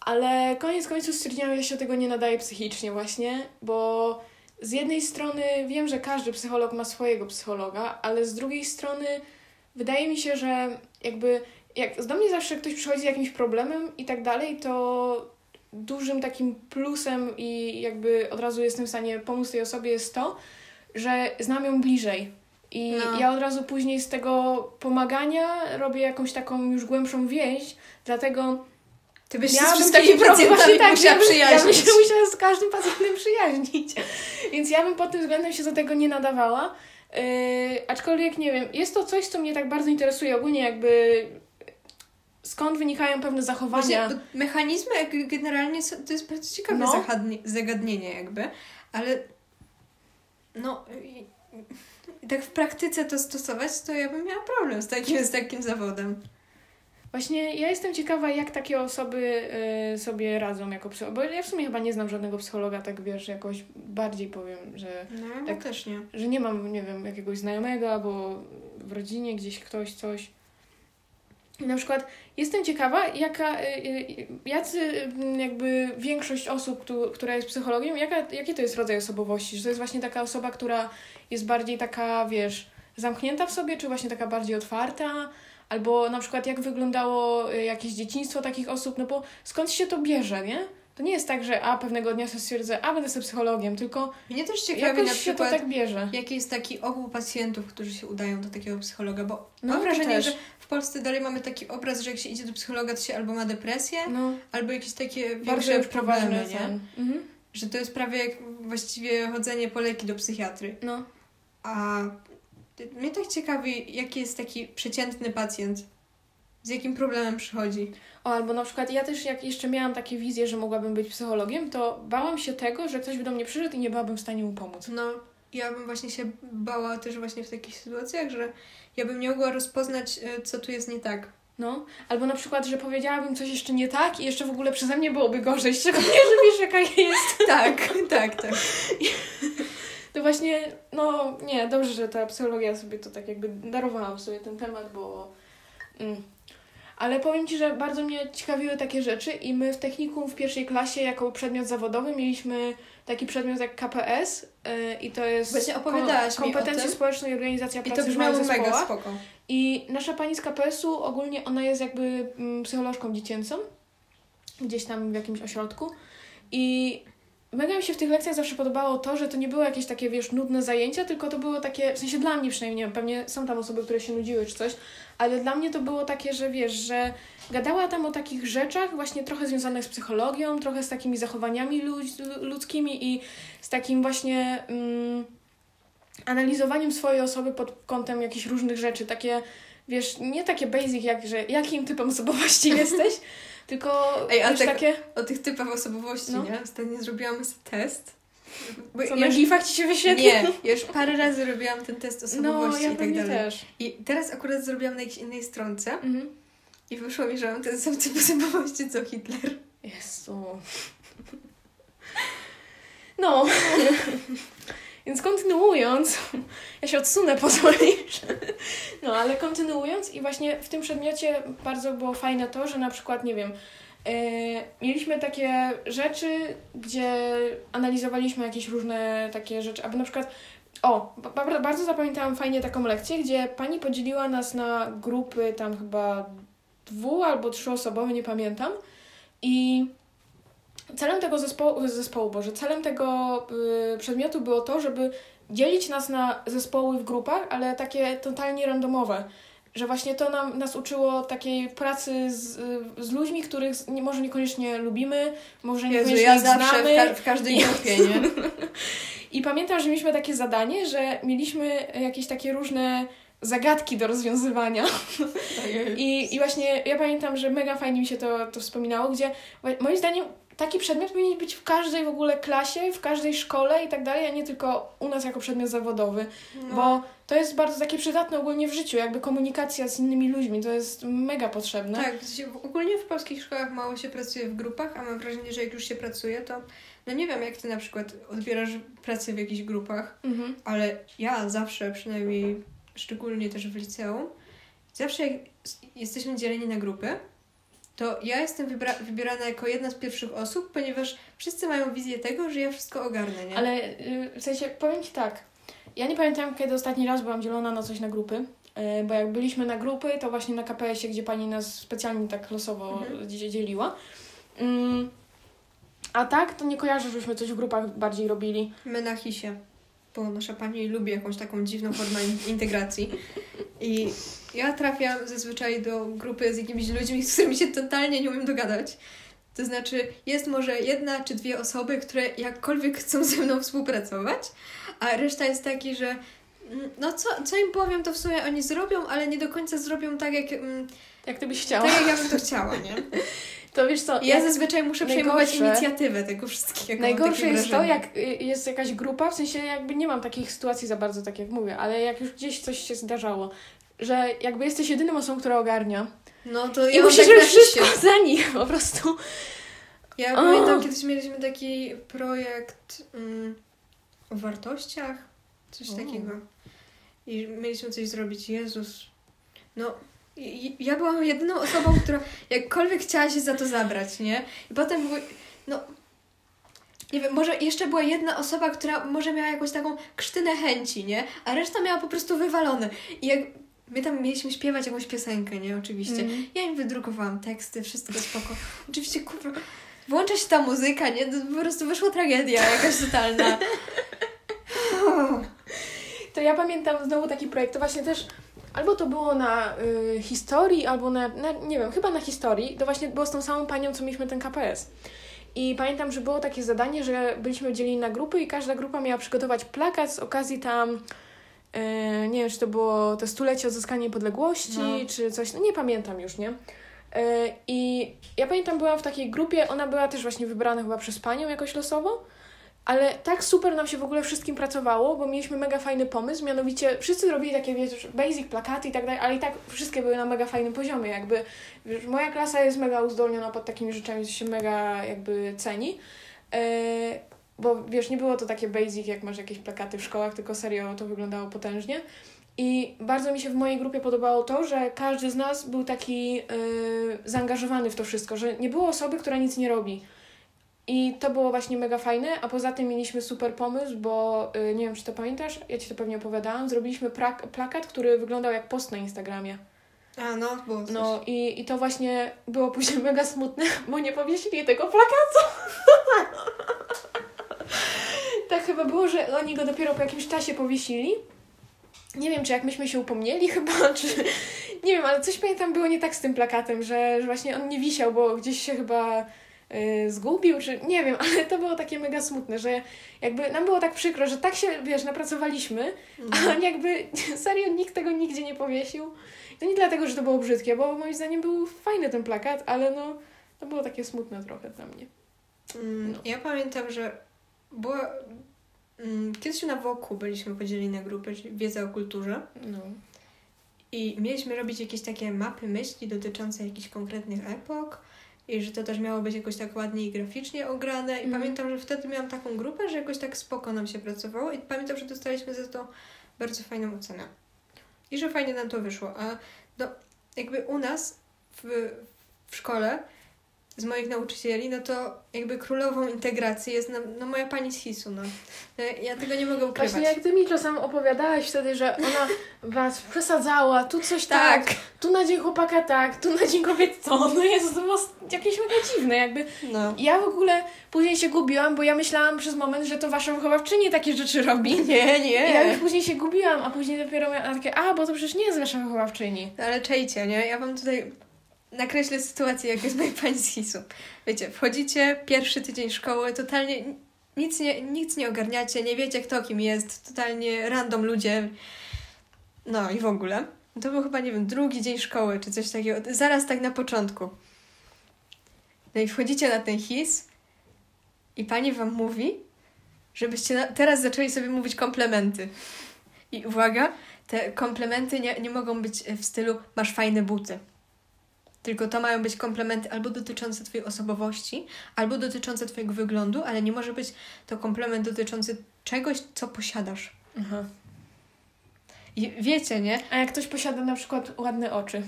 Ale koniec końców stwierdziłam, że się tego nie nadaje psychicznie właśnie, bo z jednej strony wiem, że każdy psycholog ma swojego psychologa, ale z drugiej strony wydaje mi się, że jakby jak do mnie zawsze ktoś przychodzi z jakimś problemem i tak dalej, to dużym takim plusem i jakby od razu jestem w stanie pomóc tej osobie jest to, że znam ją bliżej. I No. ja od razu później z tego pomagania robię jakąś taką już głębszą więź, dlatego Ty byś się z taki problem, właśnie musiała ja bym, Ja bym przyjaźnić. się musiała z każdym pacjentem przyjaźnić. Więc ja bym pod tym względem się do tego nie nadawała. Yy, aczkolwiek nie wiem, jest to coś, co mnie tak bardzo interesuje. Ogólnie jakby skąd wynikają pewne zachowania. Właśnie, mechanizmy generalnie są, to jest bardzo ciekawe No. zagadnienie jakby, ale no i, i tak w praktyce to stosować, to ja bym miała problem z takim, z takim zawodem. Właśnie ja jestem ciekawa, jak takie osoby y, sobie radzą jako psycholog. Bo ja w sumie chyba nie znam żadnego psychologa, tak wiesz, jakoś bardziej powiem, że, No, Tak. też nie. że nie mam, nie wiem, jakiegoś znajomego albo w rodzinie gdzieś ktoś coś. Na przykład jestem ciekawa, jaka, y, y, jacy y, jakby większość osób, któ- która jest psychologiem, jaka, jaki to jest rodzaj osobowości? Że to jest właśnie taka osoba, która jest bardziej taka, wiesz, zamknięta w sobie, czy właśnie taka bardziej otwarta? Albo na przykład jak wyglądało y, jakieś dzieciństwo takich osób, no bo skąd się to bierze, nie? To nie jest tak, że a pewnego dnia sobie stwierdzę, a będę sobie psychologiem, tylko Mnie też ciekawi jakoś na się to tak bierze. jaki jest taki ogół pacjentów, którzy się udają do takiego psychologa, bo No, mam wrażenie, też. że w Polsce dalej mamy taki obraz, że jak się idzie do psychologa, to się albo ma depresję, No, albo jakieś takie bardzo większe problemy, nie? Mhm. Że to jest prawie jak właściwie chodzenie po leki do psychiatry. No. A mnie tak ciekawi, jaki jest taki przeciętny pacjent, z jakim problemem przychodzi. O, albo na przykład ja też jak jeszcze miałam takie wizje, że mogłabym być psychologiem, to bałam się tego, że ktoś by do mnie przyszedł i nie byłabym w stanie mu pomóc. No, ja bym właśnie się bała też właśnie w takich sytuacjach, że ja bym nie mogła rozpoznać, e, co tu jest nie tak. No, albo na przykład, że powiedziałabym coś jeszcze nie tak i jeszcze w ogóle przeze mnie byłoby gorzej, [laughs] szczególnie, że wiesz jaka jest. [laughs] Tak, tak, tak. To właśnie, no nie, dobrze, że ta psychologia sobie to tak jakby darowałam sobie ten temat, bo... Mm. Ale powiem Ci, że bardzo mnie ciekawiły takie rzeczy i my w technikum w pierwszej klasie jako przedmiot zawodowy mieliśmy taki przedmiot jak KPS yy, i to jest Właśnie opowiadałaś o kompetencje społeczne i organizacja I pracy to w małych brzmiało mega spoko. I nasza pani z KPS-u ogólnie ona jest jakby mm, psycholożką dziecięcą, gdzieś tam w jakimś ośrodku. I mega mi się w tych lekcjach zawsze podobało to, że to nie były jakieś takie, wiesz, nudne zajęcia, tylko to było takie, w sensie dla mnie przynajmniej, nie wiem, pewnie są tam osoby, które się nudziły czy coś, ale dla mnie to było takie, że wiesz, że gadała tam o takich rzeczach właśnie trochę związanych z psychologią, trochę z takimi zachowaniami ludź- ludzkimi i z takim właśnie... Mm, analizowaniem swojej osoby pod kątem jakichś różnych rzeczy, takie, wiesz, nie takie basic, jak, że jakim typem osobowości [laughs] jesteś, tylko Ej, a tak- takie... O tych typach osobowości, No. nie? Ostatnio zrobiłam test Bo Co, ja na gifach ci się wyświetli? Nie, ja już parę razy robiłam ten test No, osobowości ja i tak dalej. też. I teraz akurat zrobiłam na jakiejś innej stronce Mhm. i wyszło mi, że mam ten sam typ osobowości co Hitler. Jezu. No. [laughs] Więc kontynuując, ja się odsunę, pozwolisz. No, ale kontynuując i właśnie w tym przedmiocie bardzo było fajne to, że na przykład, nie wiem, mieliśmy takie rzeczy, gdzie analizowaliśmy jakieś różne takie rzeczy, aby na przykład o, ba- ba- bardzo zapamiętałam fajnie taką lekcję, gdzie pani podzieliła nas na grupy tam chyba dwu albo trzyosobowe, nie pamiętam. I celem tego zespołu, zespołu Boże, celem tego y, przedmiotu było to, żeby dzielić nas na zespoły w grupach, ale takie totalnie randomowe. Że właśnie to nam, nas uczyło takiej pracy z, z ludźmi, których nie, może niekoniecznie lubimy, może Jezu, niekoniecznie ja zawsze w, znamy. ka- w każdej grupie, nie? [laughs] I pamiętam, że mieliśmy takie zadanie, że mieliśmy jakieś takie różne zagadki do rozwiązywania. I, I właśnie ja pamiętam, że mega fajnie mi się to, to wspominało, gdzie moim zdaniem taki przedmiot powinien być w każdej w ogóle klasie, w każdej szkole i tak dalej, a nie tylko u nas jako przedmiot zawodowy. No. Bo to jest bardzo takie przydatne ogólnie w życiu, jakby komunikacja z innymi ludźmi, to jest mega potrzebne. Tak, ogólnie w polskich szkołach mało się pracuje w grupach, a mam wrażenie, że jak już się pracuje, to no nie wiem, jak ty na przykład odbierasz pracę w jakichś grupach, Mhm. ale ja zawsze, przynajmniej szczególnie też w liceum, zawsze jak jesteśmy dzieleni na grupy, to ja jestem wybra- wybierana jako jedna z pierwszych osób, ponieważ wszyscy mają wizję tego, że ja wszystko ogarnę, nie? Ale y, w sensie, powiem Ci tak, ja nie pamiętam, kiedy ostatni raz byłam dzielona na coś na grupy, y, bo jak byliśmy na grupy, to właśnie na KPS-ie, gdzie pani nas specjalnie tak losowo Mhm. dzieliła. Ym, a tak, to nie kojarzę, żebyśmy coś w grupach bardziej robili. My na hisie, bo nasza pani lubi jakąś taką dziwną formę in- integracji. I ja trafiam zazwyczaj do grupy z jakimiś ludźmi, z którymi się totalnie nie umiem dogadać. To znaczy, jest może jedna czy dwie osoby, które jakkolwiek chcą ze mną współpracować, a reszta jest taki, że mm, no co, co im powiem, to w sumie oni zrobią, ale nie do końca zrobią tak, jak, mm, Jak ty byś chciała. tak, jak ja bym to chciała, nie? [laughs] To wiesz co, ja zazwyczaj muszę przejmować inicjatywę tego wszystkiego. Najgorsze jest to, wrażenie. jak y, jest jakaś grupa, w sensie jakby nie mam takich sytuacji za bardzo, tak jak mówię, ale jak już gdzieś coś się zdarzało, że jakby jesteś jedyną osobą, która ogarnia No to i ja musisz tak wszystko za nich po prostu. Ja O! pamiętam, kiedyś mieliśmy taki projekt mm, o wartościach, coś O. takiego. I mieliśmy coś zrobić. Jezus. No, ja byłam jedyną osobą, która jakkolwiek chciała się za to zabrać, nie? I potem no, nie wiem, może jeszcze była jedna osoba, która może miała jakąś taką krztynę chęci, nie? A reszta miała po prostu wywalone. I jak my tam mieliśmy śpiewać jakąś piosenkę, nie? Oczywiście. Mhm. Ja im wydrukowałam teksty, wszystko spoko. Oczywiście, kurwa, włącza się ta muzyka, nie? To po prostu wyszła tragedia jakaś totalna. To ja pamiętam znowu taki projekt, to właśnie też albo to było na y, historii, albo na, na, nie wiem, chyba na historii, to właśnie było z tą samą panią, co mieliśmy ten KPS. I pamiętam, że było takie zadanie, że byliśmy dzieleni na grupy i każda grupa miała przygotować plakat z okazji tam, nie wiem, czy to było to stulecie odzyskania niepodległości, No. czy coś, no nie pamiętam już, nie? Y, I ja pamiętam, byłam w takiej grupie, ona była też właśnie wybrana chyba przez panią jakoś losowo, ale tak super nam się w ogóle wszystkim pracowało, bo mieliśmy mega fajny pomysł, mianowicie wszyscy robili takie, wiesz, basic plakaty i tak dalej, ale i tak wszystkie były na mega fajnym poziomie, jakby, wiesz, moja klasa jest mega uzdolniona pod takimi rzeczami, co się mega jakby ceni, yy, bo wiesz, nie było to takie basic, jak masz jakieś plakaty w szkołach, tylko serio to wyglądało potężnie. I bardzo mi się w mojej grupie podobało to, że każdy z nas był taki yy, zaangażowany w to wszystko, że nie było osoby, która nic nie robi. I to było właśnie mega fajne, a poza tym mieliśmy super pomysł, bo y, nie wiem, czy to pamiętasz, ja ci to pewnie opowiadałam, zrobiliśmy prak- plakat, który wyglądał jak post na Instagramie. A no, było coś. No i, i to właśnie było później [laughs] mega smutne, bo nie powiesili tego plakatu. [laughs] tak chyba było, że oni go dopiero po jakimś czasie powiesili. Nie wiem, czy jak myśmy się upomnieli [laughs] chyba, czy... Nie wiem, ale coś pamiętam było nie tak z tym plakatem, że, że właśnie on nie wisiał, bo gdzieś się chyba y, zgubił, czy nie wiem, ale to było takie mega smutne, że jakby nam było tak przykro, że tak się, wiesz, napracowaliśmy, a jakby [laughs] serio nikt tego nigdzie nie powiesił. To nie dlatego, że to było brzydkie, bo moim zdaniem był fajny ten plakat, ale no to było takie smutne trochę dla mnie. Mm, No. Ja pamiętam, że Było... mm, Kiedyś na Woku byliśmy podzieleni na grupy, czyli wiedza o kulturze. No. I mieliśmy robić jakieś takie mapy myśli dotyczące jakichś konkretnych epok i że to też miało być jakoś tak ładnie i graficznie ograne. I Mhm. pamiętam, że wtedy miałam taką grupę, że jakoś tak spoko nam się pracowało i pamiętam, że dostaliśmy za to bardzo fajną ocenę. I że fajnie nam to wyszło. A no, jakby u nas w, w szkole z moich nauczycieli, no to jakby królową integracji jest no, no moja pani z HIS-u, no. No, Ja tego nie mogę ukrywać. Właśnie jak ty mi czasem opowiadałaś wtedy, że ona was przesadzała, tu coś tak, tak. tu na dzień chłopaka tak, tu na dzień kobiet to, no jest to jakieś mega dziwne, jakby No. ja w ogóle później się gubiłam, bo ja myślałam przez moment, że to wasza wychowawczyni takie rzeczy robi. [laughs] Nie, nie. I ja już później się gubiłam, a później dopiero miałam takie, a bo to przecież nie jest wasza wychowawczyni. No ale czejcie, nie? Ja wam tutaj nakreślę sytuację, jak jest moja pani z HIS-u. Wiecie, wchodzicie, pierwszy tydzień szkoły, totalnie nic nie, nic nie ogarniacie, nie wiecie kto kim jest, totalnie random ludzie. No i w ogóle. To był chyba, nie wiem, drugi dzień szkoły, czy coś takiego, zaraz tak na początku. No i wchodzicie na ten HIS i pani wam mówi, żebyście na, teraz zaczęli sobie mówić komplementy. I uwaga, te komplementy nie, nie mogą być w stylu masz fajne buty. Tylko to mają być komplementy albo dotyczące Twojej osobowości, albo dotyczące Twojego wyglądu, ale nie może być to komplement dotyczący czegoś, co posiadasz. Aha. I wiecie, nie? A jak ktoś posiada na przykład ładne oczy.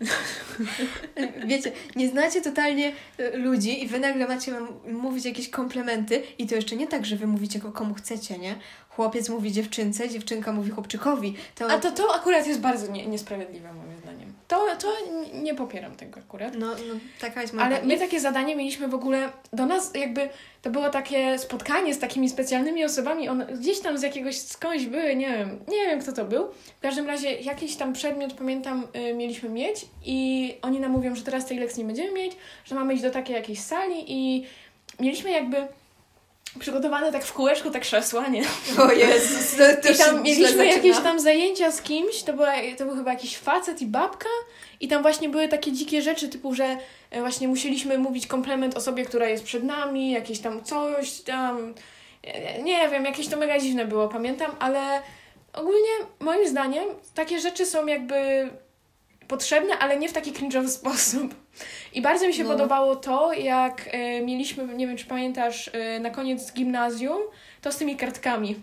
[laughs] Wiecie, nie znacie totalnie y, ludzi i wy nagle macie mówić jakieś komplementy i to jeszcze nie tak, że wy mówicie go komu chcecie, nie? Chłopiec mówi dziewczynce, dziewczynka mówi chłopczykowi. To, A to, to akurat jest bardzo nie, niesprawiedliwe moim zdaniem. To, to nie popieram tego akurat. No, no taka jest moja Ale my takie zadanie mieliśmy w ogóle do nas, jakby to było takie spotkanie z takimi specjalnymi osobami. One gdzieś tam z jakiegoś skądś były, nie wiem, nie wiem kto to był. W każdym razie jakiś tam przedmiot, pamiętam, y, mieliśmy mieć i oni nam mówią, że teraz tej lekcji nie będziemy mieć, że mamy iść do takiej jakiejś sali i mieliśmy jakby przygotowane tak w kółeczku te krzesła, nie? O Jezus, to, I tam mieliśmy jakieś tam zajęcia z kimś, to, była, to był chyba jakiś facet i babka i tam właśnie były takie dzikie rzeczy, typu, że e, właśnie musieliśmy mówić komplement osobie, która jest przed nami, jakieś tam coś tam, e, nie wiem, jakieś to mega dziwne było, pamiętam, ale ogólnie moim zdaniem takie rzeczy są jakby potrzebne, ale nie w taki cringe'owy [laughs] sposób. I bardzo mi się No. podobało to, jak e, mieliśmy, nie wiem czy pamiętasz, e, na koniec gimnazjum, to z tymi kartkami.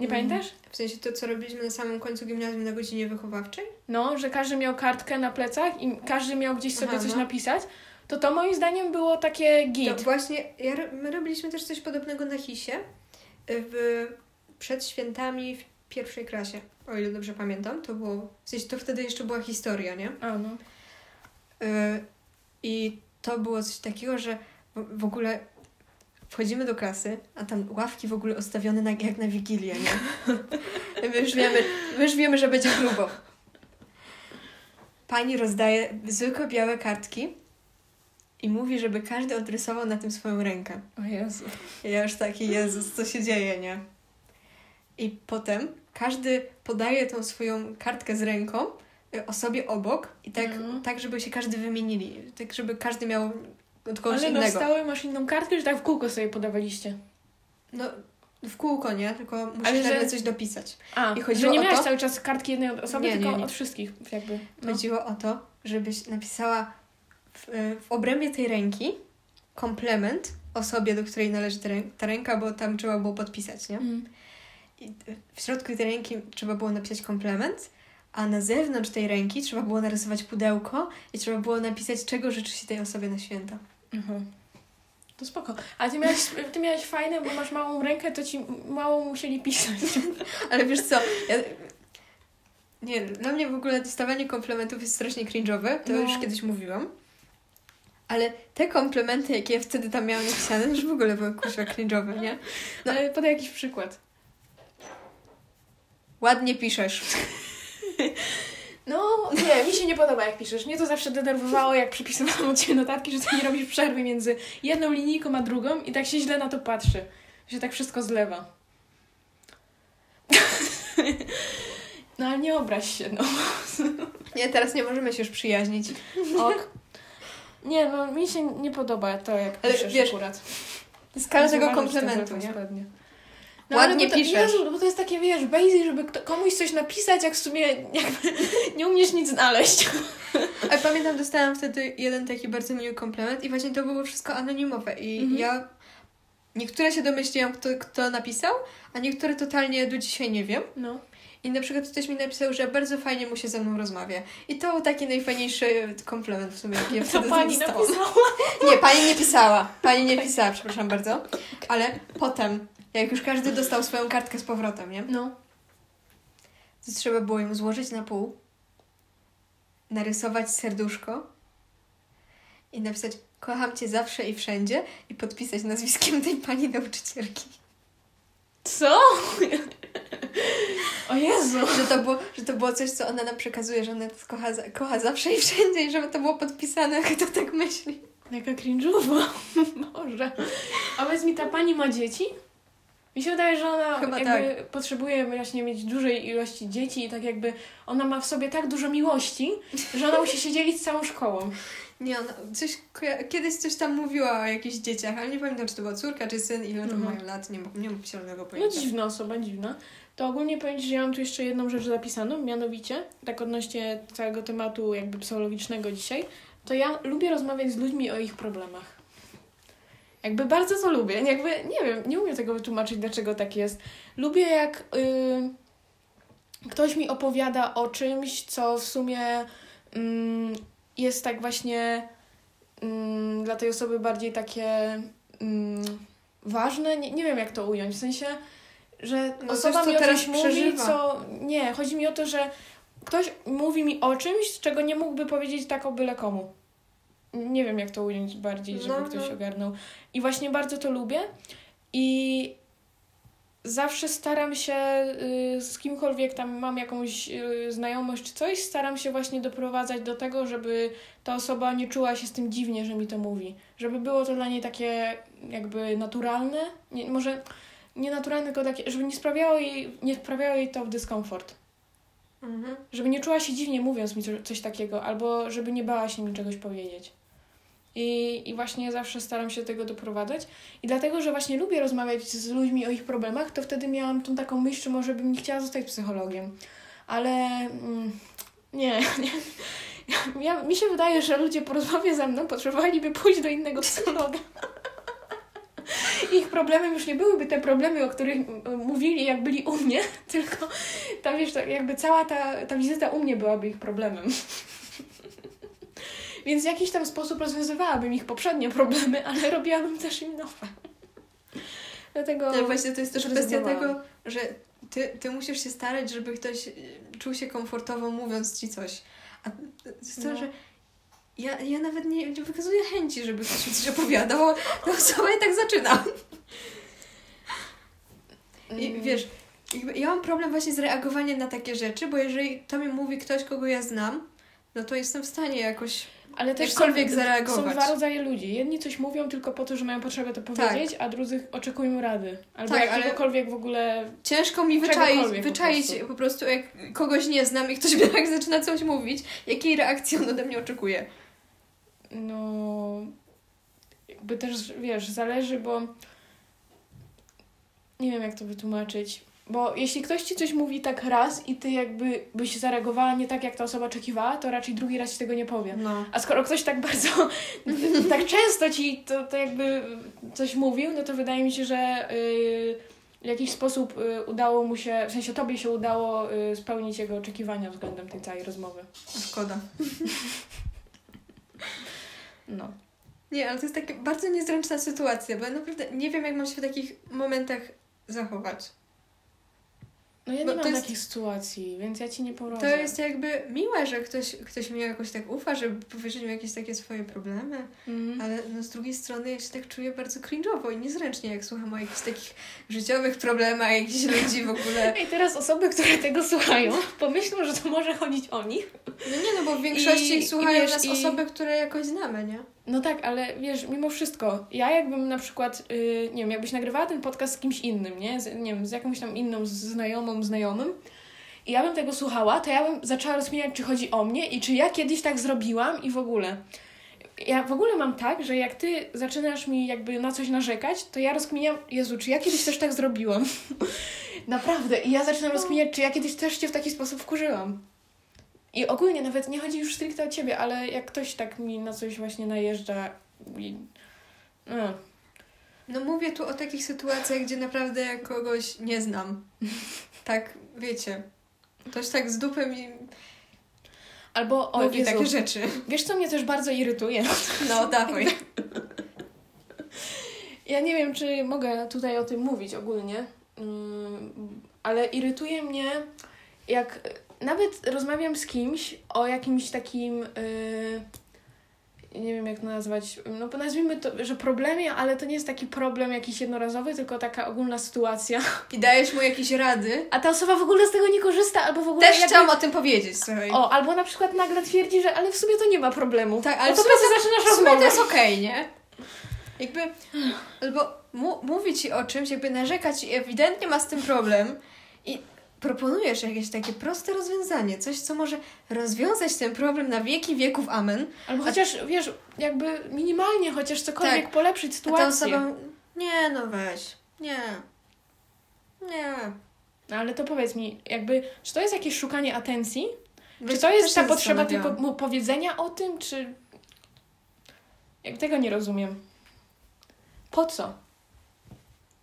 Nie Mhm. pamiętasz? W sensie to, co robiliśmy na samym końcu gimnazjum na godzinie wychowawczej? No, że każdy miał kartkę na plecach i każdy miał gdzieś sobie Aha, coś no. napisać. To to moim zdaniem było takie To git. właśnie, ja, my robiliśmy też coś podobnego na HISie y, w, przed świętami w pierwszej klasie, o ile dobrze pamiętam. To było, w sensie to wtedy jeszcze była historia, nie? A no. Y, I to było coś takiego, że w, ogóle wchodzimy do klasy, a tam ławki w ogóle ustawione na, jak na Wigilię, nie? [laughs] My już wiemy, my już wiemy, że będzie grubo. Pani rozdaje zwykłe białe kartki i mówi, żeby każdy odrysował na tym swoją rękę. O Jezu. Ja już taki, Jezus, co się dzieje, nie? I potem każdy podaje tą swoją kartkę z ręką y, osobie obok i tak, Mhm. tak żeby się każdy wymienili. Tak, żeby każdy miał od kogoś Ale innego. stałe masz inną kartkę, że tak w kółko sobie podawaliście? No, w kółko, nie? Tylko musisz Ale że- coś dopisać. A, I chodziło że nie o miałeś to- cały czas kartki jednej osoby, Nie, nie, tylko nie. od wszystkich jakby. No. Chodziło o to, żebyś napisała w, y, w obrębie tej ręki komplement osobie, do której należy ta ręka, bo tam trzeba było podpisać, nie? Mm. W środku tej ręki trzeba było napisać komplement, a na zewnątrz tej ręki trzeba było narysować pudełko i trzeba było napisać, czego życzy się tej osobie na święta. Mhm. To spoko. A ty miałeś, ty miałeś fajne, bo masz małą rękę, to ci mało musieli pisać. [laughs] Ale wiesz co, ja... Nie, dla mnie w ogóle dostawanie komplementów jest strasznie cringe'owe, to No. już kiedyś mówiłam. Ale te komplementy, jakie ja wtedy tam miałam napisane, już w ogóle były kurwa cringe'owe, nie? No ale podaj jakiś przykład. Ładnie piszesz. No, nie, mi się nie podoba jak piszesz. Mnie to zawsze denerwowało, jak przepisywałam od [laughs] Ciebie notatki, że Ty nie robisz przerwy między jedną linijką a drugą i tak się źle na to patrzy. Że się tak wszystko zlewa. [laughs] No ale nie obraź się, no. [laughs] Nie, teraz nie możemy się już przyjaźnić. Ok. Nie, no mi się nie podoba to, jak Ale piszesz wiesz, akurat. Z każdego komplementu, nie? telefon spadnie. Ładnie ale bo to, piszesz. Jezu, bo to jest takie, wiesz, basic, żeby kto, komuś coś napisać, jak w sumie jakby [laughs] nie umiesz nic znaleźć. Ale pamiętam, dostałam wtedy jeden taki bardzo miły komplement i właśnie to było wszystko anonimowe i Mhm. ja... Niektóre się domyśliłam, kto, kto napisał, a niektóre totalnie do dzisiaj nie wiem. No. I na przykład ktoś mi napisał, że bardzo fajnie mu się ze mną rozmawia. I to był taki najfajniejszy komplement w sumie, jaki ja wtedy pani dostałam. napisała. Nie, pani nie pisała. Pani nie pisała, przepraszam bardzo. Ale potem, jak już każdy dostał swoją kartkę z powrotem, nie? No. To trzeba było ją złożyć na pół, narysować serduszko i napisać kocham cię zawsze i wszędzie i podpisać nazwiskiem tej pani nauczycielki. Co? O Jezu. Że to było, że to było coś, co ona nam przekazuje, że ona kocha, kocha zawsze i wszędzie i żeby to było podpisane, kto tak myśli. Jaka cringe'owa. Boże. A powiedz mi, ta pani ma dzieci? Mi się wydaje, że ona Chyba jakby potrzebuje właśnie mieć dużej ilości dzieci i tak jakby ona ma w sobie tak dużo miłości, że ona musi się dzielić z całą szkołą. Nie, ona coś, kiedyś coś tam mówiła o jakichś dzieciach, ale nie pamiętam, czy to była córka, czy syn, ile to Mhm. mają lat, nie, nie mam zielonego No pojęcia. dziwna osoba, dziwna. To ogólnie powiem Ci, że ja mam tu jeszcze jedną rzecz zapisaną, mianowicie, tak odnośnie całego tematu jakby psychologicznego dzisiaj, to ja lubię rozmawiać z ludźmi o ich problemach. Jakby bardzo to lubię. Jakby, nie wiem, nie umiem tego wytłumaczyć, dlaczego tak jest. Lubię jak y, ktoś mi opowiada o czymś, co w sumie mm, jest tak właśnie mm, dla tej osoby bardziej takie mm, ważne. Nie, nie wiem, jak to ująć. W sensie, że No osoba coś, co mi o czymś mówi, przeżywa. co... Nie, chodzi mi o to, że ktoś mówi mi o czymś, czego nie mógłby powiedzieć tak o byle komu. Nie wiem, jak to ująć bardziej, żeby No, ktoś no. ogarnął. I właśnie bardzo to lubię. I zawsze staram się y, z kimkolwiek tam mam jakąś y, znajomość czy coś, staram się właśnie doprowadzać do tego, żeby ta osoba nie czuła się z tym dziwnie, że mi to mówi. Żeby było to dla niej takie jakby naturalne. Nie, może nie naturalne, tylko takie, żeby nie sprawiało jej, nie sprawiało jej to w dyskomfort. Mhm. Żeby nie czuła się dziwnie mówiąc mi co- coś takiego, albo żeby nie bała się mi czegoś powiedzieć. I, I właśnie zawsze staram się tego doprowadzać. I dlatego, że właśnie lubię rozmawiać z ludźmi o ich problemach, to wtedy miałam tą taką myśl, że może bym nie chciała zostać psychologiem. Ale mm, nie, [laughs] nie. Ja, mi się wydaje, że ludzie po rozmowie ze mną potrzebowaliby pójść do innego psychologa. [laughs] Ich problemem już nie byłyby te problemy, o których mm, mówili, jak byli u mnie, [laughs] tylko ta, wiesz, ta, jakby cała ta, ta wizyta u mnie byłaby ich problemem. Więc w jakiś tam sposób rozwiązywałabym ich poprzednie problemy, ale robiłabym też im nowe. Dlatego. Ale właśnie to jest też kwestia tego, że ty, ty musisz się starać, żeby ktoś y, czuł się komfortowo mówiąc ci coś. A to jest to, No. że ja, ja nawet nie, nie wykazuję chęci, żeby ktoś mi coś opowiadał, ta [laughs] osoba i tak zaczyna. I Mm. wiesz, ja mam problem właśnie z reagowaniem na takie rzeczy, bo jeżeli to mi mówi ktoś, kogo ja znam, no to jestem w stanie jakoś... Ale też jakkolwiek są, zareagować. są dwa rodzaje ludzi. Jedni coś mówią tylko po to, że mają potrzebę to powiedzieć, a drudzy oczekują rady. Albo Tak, jakiegokolwiek w ogóle. Ciężko mi wyczaić, Czegokolwiek po wyczaić prostu. po prostu, jak kogoś nie znam i ktoś [laughs] mi tak zaczyna coś mówić, jakiej reakcji on ode mnie oczekuje. No. Jakby też, wiesz, zależy, bo. Nie wiem, jak to wytłumaczyć. Bo jeśli ktoś ci coś mówi tak raz i ty jakby byś zareagowała nie tak, jak ta osoba oczekiwała, to raczej drugi raz ci tego nie powie. No. A skoro ktoś tak bardzo, [laughs] tak często ci to, to jakby coś mówił, no to wydaje mi się, że y, w jakiś sposób y, udało mu się, w sensie tobie się udało y, spełnić jego oczekiwania względem tej całej rozmowy. Szkoda. [laughs] No. Nie, ale to jest taka bardzo niezręczna sytuacja, bo ja naprawdę nie wiem, jak mam się w takich momentach zachować. No ja Bo nie mam jest- takich sytuacji, więc ja ci nie poradzę. To jest jakby miłe, że ktoś, ktoś mi jakoś tak ufa, żeby powiedzieć mi jakieś takie swoje problemy, Mhm. ale no z drugiej strony ja się tak czuję bardzo cringe'owo i niezręcznie, jak słucham o jakichś takich życiowych problemach jakichś ludzi w ogóle. [laughs] I teraz osoby, które tego słuchają, pomyślą, że to może chodzić o nich. No nie, no bo w większości I- i słuchają wiesz, nas i- osoby, które jakoś znamy, nie? No tak, ale wiesz, mimo wszystko, ja jakbym na przykład, yy, nie wiem, jakbyś nagrywała ten podcast z kimś innym, nie? Z, nie wiem, z jakąś tam inną z- znajomą, znajomym i ja bym tego słuchała, to ja bym zaczęła rozmieniać, czy chodzi o mnie i czy ja kiedyś tak zrobiłam i w ogóle. ja w ogóle mam tak, że jak ty zaczynasz mi jakby na coś narzekać, to ja rozkminiam, Jezu, czy ja kiedyś też tak zrobiłam? [laughs] Naprawdę. I ja zaczynam rozkminiać, czy ja kiedyś też cię w taki sposób wkurzyłam. I ogólnie nawet nie chodzi już stricte o ciebie, ale jak ktoś tak mi na coś właśnie najeżdża i... No. No mówię tu o takich sytuacjach, gdzie naprawdę kogoś nie znam. [laughs] Tak, wiecie. Ktoś tak z dupy mi Albo o mówi Jezu, takie rzeczy. Wiesz, co mnie też bardzo irytuje? No, [laughs] dawaj. Ja nie wiem, czy mogę tutaj o tym mówić ogólnie, mm, ale irytuje mnie, jak nawet rozmawiam z kimś o jakimś takim, yy, nie wiem jak to nazwać, no bo nazwijmy to, że problemie, ale to nie jest taki problem jakiś jednorazowy, tylko taka ogólna sytuacja. I dajesz mu jakieś rady. A ta osoba w ogóle z tego nie korzysta, albo w ogóle Też jakby... chciałam o tym powiedzieć, słuchaj. O, albo na przykład nagle twierdzi, że ale w sumie to nie ma problemu. Tak, ale no to po co zaczynasz W sumie to rozmowę? jest okej, nie? Jakby, albo mu, mówi ci o czymś, jakby narzekać i ewidentnie ma z tym problem i proponujesz jakieś takie proste rozwiązanie, coś, co może rozwiązać ten problem na wieki wieków, amen. Albo chociaż, wiesz, jakby minimalnie chociaż cokolwiek Tak. polepszyć A ta sytuację. osoba, nie no weź, nie, nie. No ale to powiedz mi, jakby, czy to jest jakieś szukanie atencji? Wiesz, czy to jest ta potrzeba tylko mu powiedzenia o tym, czy... Jak tego nie rozumiem. Po co?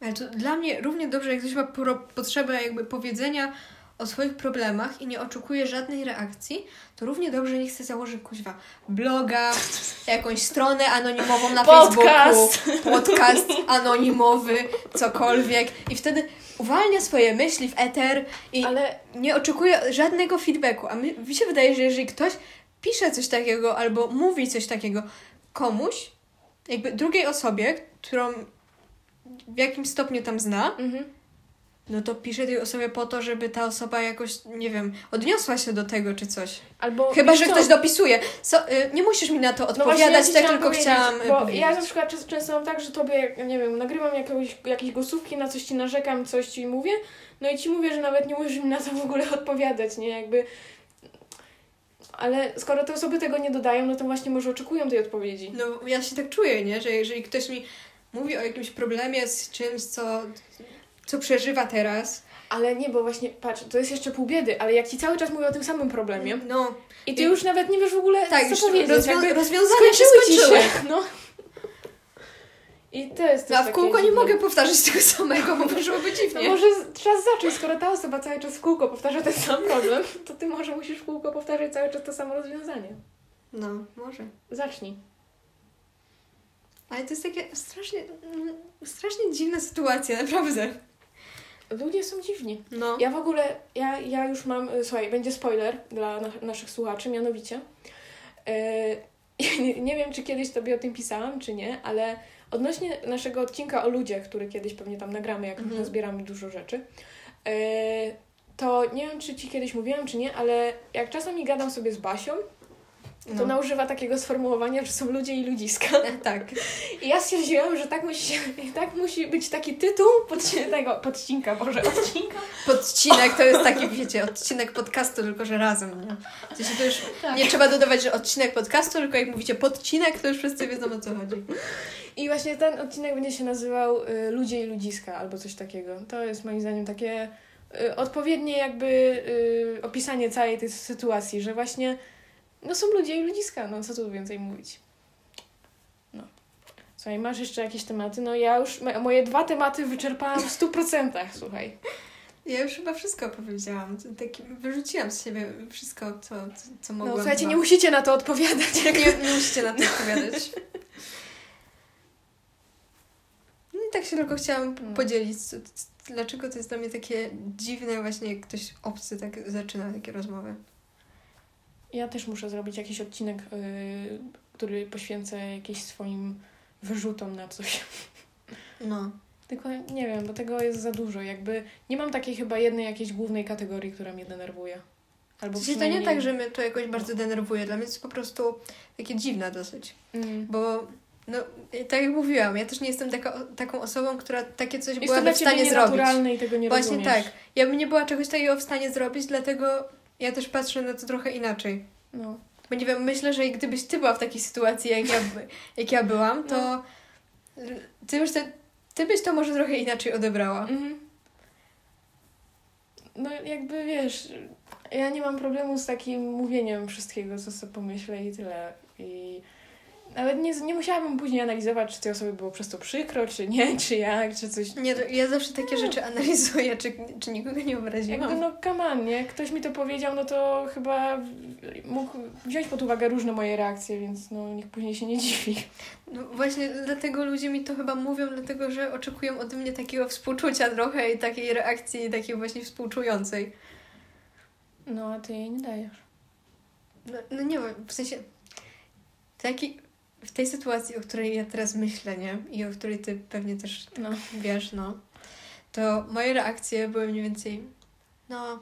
Ale to dla mnie równie dobrze, jak ktoś ma pro, potrzebę jakby powiedzenia o swoich problemach i nie oczekuje żadnej reakcji, to równie dobrze niech chce założyć kuźwa bloga, [laughs] jakąś stronę anonimową na Podcast. Facebooku, podcast anonimowy, cokolwiek i wtedy uwalnia swoje myśli w eter i Ale nie oczekuje żadnego feedbacku. A mi, mi się wydaje, że jeżeli ktoś pisze coś takiego albo mówi coś takiego komuś, jakby drugiej osobie, którą w jakimś stopniu tam zna, mhm. no to pisze tej osobie po to, żeby ta osoba jakoś, nie wiem, odniosła się do tego czy coś. Albo Chyba, że co? ktoś dopisuje. So, y, nie musisz mi na to No odpowiadać, ci tak tylko chciałam y, Bo powiedzieć. ja na przykład często, często mam tak, że tobie, nie wiem, nagrywam jakiegoś, jakieś głosówki, na coś ci narzekam, coś ci mówię, no i ci mówię, że nawet nie musisz mi na to w ogóle [laughs] odpowiadać, nie? Jakby... Ale skoro te osoby tego nie dodają, no to właśnie może oczekują tej odpowiedzi. No ja się tak czuję, nie? Że jeżeli ktoś mi mówi o jakimś problemie z czymś, co, co przeżywa teraz, Ale nie, bo właśnie, patrz, to jest jeszcze pół biedy, ale jak ci cały czas mówię o tym samym problemie no i ty I- już nawet nie wiesz w ogóle, tak, co już powiedzieć, rozwią- jakby rozwiązania się skończyły się, [laughs] no. I to jest też No, a w kółko nie dziwne. mogę powtarzać tego samego, bo [laughs] No dziwnie. może z- trzeba zacząć, skoro ta osoba cały czas w kółko powtarza ten sam problem, to ty może musisz w kółko powtarzać cały czas to samo rozwiązanie. No, może. Zacznij. Ale to jest takie strasznie, mm, strasznie dziwna sytuacja, naprawdę. Ludzie są dziwni. No. Ja w ogóle, ja, ja już mam, y, słuchaj, będzie spoiler dla na, naszych słuchaczy, mianowicie. [laughs] Yy, nie, nie wiem, czy kiedyś tobie o tym pisałam, czy nie, ale odnośnie naszego odcinka o ludziach, który kiedyś pewnie tam nagramy, jak Mhm. zbieramy dużo rzeczy, yy, to nie wiem, czy ci kiedyś mówiłam, czy nie, ale jak czasami gadam sobie z Basią, to No. ona używa takiego sformułowania, że są ludzie i ludziska. Tak. [laughs] I ja stwierdziłam, że tak musi, się- tak musi być taki tytuł podci- [laughs] tego podcinka, Boże, odcinka. Podcinek to jest taki, wiecie, odcinek podcastu, tylko że razem, nie? W sensie to już Tak. nie trzeba dodawać, że odcinek podcastu, tylko jak mówicie podcinek, to już wszyscy wiedzą o co chodzi. I właśnie ten odcinek będzie się nazywał y, Ludzie i ludziska albo coś takiego. To jest moim zdaniem takie y, odpowiednie jakby y, opisanie całej tej sytuacji, że właśnie no są ludzie i ludziska, no co tu więcej mówić. No. Słuchaj, masz jeszcze jakieś tematy? No ja już mo- moje dwa tematy wyczerpałam w stu procentach, słuchaj. Ja już chyba wszystko powiedziałam. Wyrzuciłam z siebie wszystko, co, co, No mogłam. słuchajcie, chyba. nie musicie na to odpowiadać. [laughs] nie, nie musicie na to odpowiadać. [laughs] No i tak się tylko chciałam No. podzielić, co, dlaczego to jest dla mnie takie dziwne właśnie, jak ktoś obcy tak zaczyna takie rozmowy. Ja też muszę zrobić jakiś odcinek, y, który poświęcę jakimś swoim wyrzutom na coś. No. Tylko nie wiem, bo tego jest za dużo. Jakby nie mam takiej chyba jednej jakiejś głównej kategorii, która mnie denerwuje. Albo W sensie to nie tak, że mnie to jakoś bardzo denerwuje. Dla mnie to jest po prostu takie dziwne dosyć. Mm. Bo, no, tak jak mówiłam, ja też nie jestem taka, taką osobą, która takie coś Jest to byłaby w stanie zrobić. nienaturalne i tego nie Właśnie rozumiesz. tak. Ja bym nie była czegoś takiego w stanie zrobić, dlatego ja też patrzę na to trochę inaczej. No. Bo nie wiem, myślę, że gdybyś ty była w takiej sytuacji, jak ja, jak ja byłam, to ty, byś te, ty byś to może trochę inaczej odebrała. Mhm. No jakby wiesz, ja nie mam problemu z takim mówieniem wszystkiego, co sobie pomyślę i tyle. I nawet nie, nie musiałabym później analizować, czy tej osoby było przez to przykro, czy nie, [laughs] czy jak, czy coś. Nie, to ja zawsze takie rzeczy analizuję, czy, czy nikogo nie obraziłam. Jakby no come on, nie? Ktoś mi to powiedział, no to chyba mógł wziąć pod uwagę różne moje reakcje, więc no niech później się nie dziwi. No właśnie dlatego ludzie mi to chyba mówią, dlatego że oczekują ode mnie takiego współczucia trochę i takiej reakcji, takiej właśnie współczującej. No a ty jej nie dajesz. No, no nie wiem, w sensie taki, w tej sytuacji, o której ja teraz myślę, nie? I o której ty pewnie też No. wiesz, no, to moje reakcje były mniej więcej, no,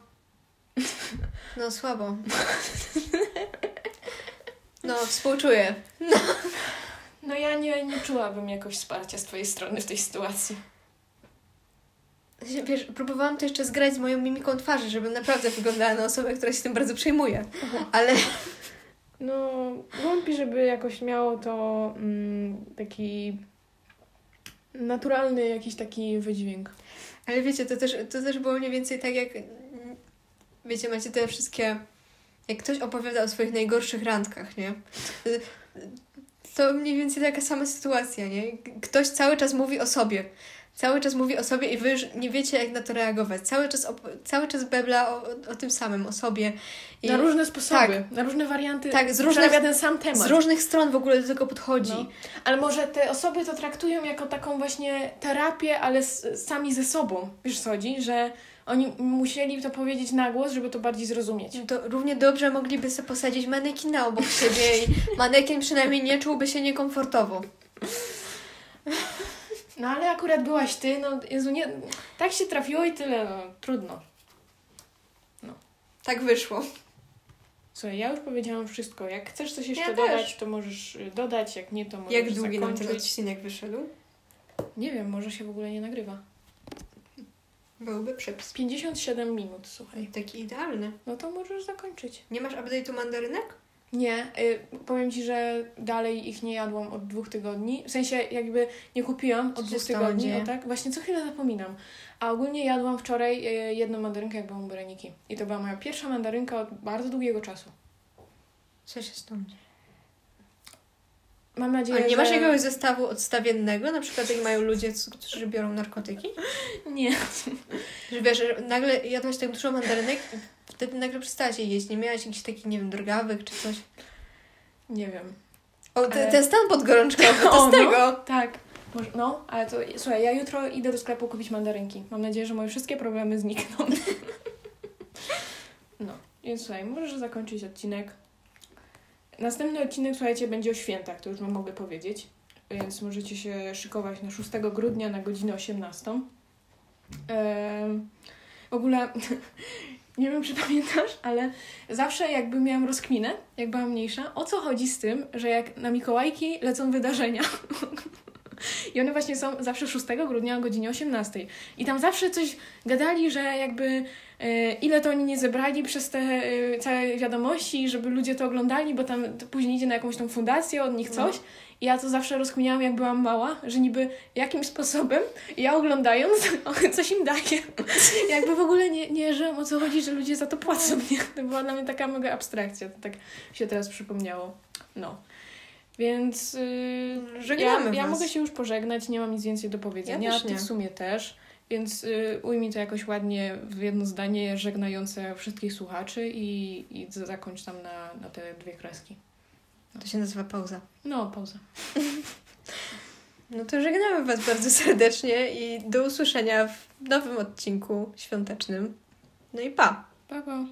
[laughs] no słabo. No, współczuję. No ja nie, nie czułabym jakoś wsparcia z twojej strony w tej sytuacji. Wiesz, próbowałam to jeszcze zgrać z moją mimiką twarzy, żeby naprawdę wyglądała na osobę, która się tym bardzo przejmuje. Ale No, wątpię, żeby jakoś miało to mm, taki naturalny jakiś taki wydźwięk. Ale wiecie, to też, to też było mniej więcej tak jak. Wiecie, macie te wszystkie. Jak ktoś opowiada o swoich najgorszych randkach, nie? To mniej więcej taka sama sytuacja, nie? Ktoś cały czas mówi o sobie. Cały czas mówi o sobie i wy już nie wiecie, jak na to reagować. Cały czas, cały czas bebla o, o, tym samym, o sobie. I na różne sposoby, na różne warianty. Tak, z różnych- ten sam temat. z różnych stron w ogóle do tego podchodzi. No. Ale może te osoby to traktują jako taką właśnie terapię, ale s- sami ze sobą. Wiesz co chodzi? Że oni musieli to powiedzieć na głos, żeby to bardziej zrozumieć. To równie dobrze mogliby sobie posadzić manekina obok siebie i [laughs] manekin przynajmniej nie czułby się niekomfortowo. [laughs] No ale akurat byłaś ty, no Jezu, nie, tak się trafiło i tyle, no trudno. Tak wyszło. Słuchaj, ja już powiedziałam wszystko. Jak chcesz coś jeszcze Ja dodać, też. to możesz y, dodać, jak nie, to możesz Jak długi nam ten odcinek wyszedł? Nie wiem, może się w ogóle nie nagrywa. Byłby przepis. 57 minut, słuchaj. Taki idealny. No to możesz zakończyć. Nie masz update'u mandarynek? Nie, y, powiem Ci, że dalej ich nie jadłam od dwóch tygodni. W sensie jakby nie kupiłam od dwóch tygodni, o tak? Właśnie co chwilę zapominam. A ogólnie jadłam wczoraj y, jedną mandarynkę, jak byłam u Bereniki. I to była moja pierwsza mandarynka od bardzo długiego czasu. Co się z tą dzieje? Mam nadzieję, Ale nie że... masz jakiegoś zestawu odstawiennego? Na przykład jak mają ludzie, którzy biorą narkotyki? [laughs] Nie. Że wiesz, że nagle jadłaś tak dużo mandarynek i wtedy nagle przestałaś je jeść. Nie miałaś jakichś takich, nie wiem, drgawek czy coś? Nie wiem. O, te, Ale- ten stan podgorączkowy, to [laughs] O, z no. tego. Tak. Może, no, ale to słuchaj, ja jutro idę do sklepu kupić mandarynki. Mam nadzieję, że moje wszystkie problemy znikną. [laughs] No, więc słuchaj, możesz zakończyć odcinek. Następny odcinek, słuchajcie, będzie o świętach, to już wam mogę powiedzieć. Więc możecie się szykować na 6 grudnia na godzinę 18. Em, w ogóle, [laughs] nie wiem, czy pamiętasz, ale zawsze jakby miałam rozkminę, jak byłam mniejsza, o co chodzi z tym, że jak na Mikołajki lecą wydarzenia. [laughs] I one właśnie są zawsze 6 grudnia o godzinie 18. I tam zawsze coś gadali, że jakby e, ile to oni nie zebrali przez te e, całe wiadomości, żeby ludzie to oglądali, bo tam później idzie na jakąś tą fundację, od nich coś. I ja to zawsze rozkminiałam, jak byłam mała, że niby jakim sposobem ja oglądając [laughs] coś im daję. [laughs] Jakby w ogóle nie, nie że o co chodzi, że ludzie za to płacą. Nie? To była dla mnie taka mega abstrakcja. To tak się teraz przypomniało. No. Więc yy, Żegnamy ja, ja mogę się już pożegnać, nie mam nic więcej do powiedzenia. Ja Ty w sumie też. Więc y, ujmij to jakoś ładnie w jedno zdanie żegnające wszystkich słuchaczy i, i zakończ tam na, na te dwie kreski. To się nazywa pauza. No, pauza. [laughs] No to żegnamy Was bardzo serdecznie i do usłyszenia w nowym odcinku świątecznym. No i pa! Pa, pa.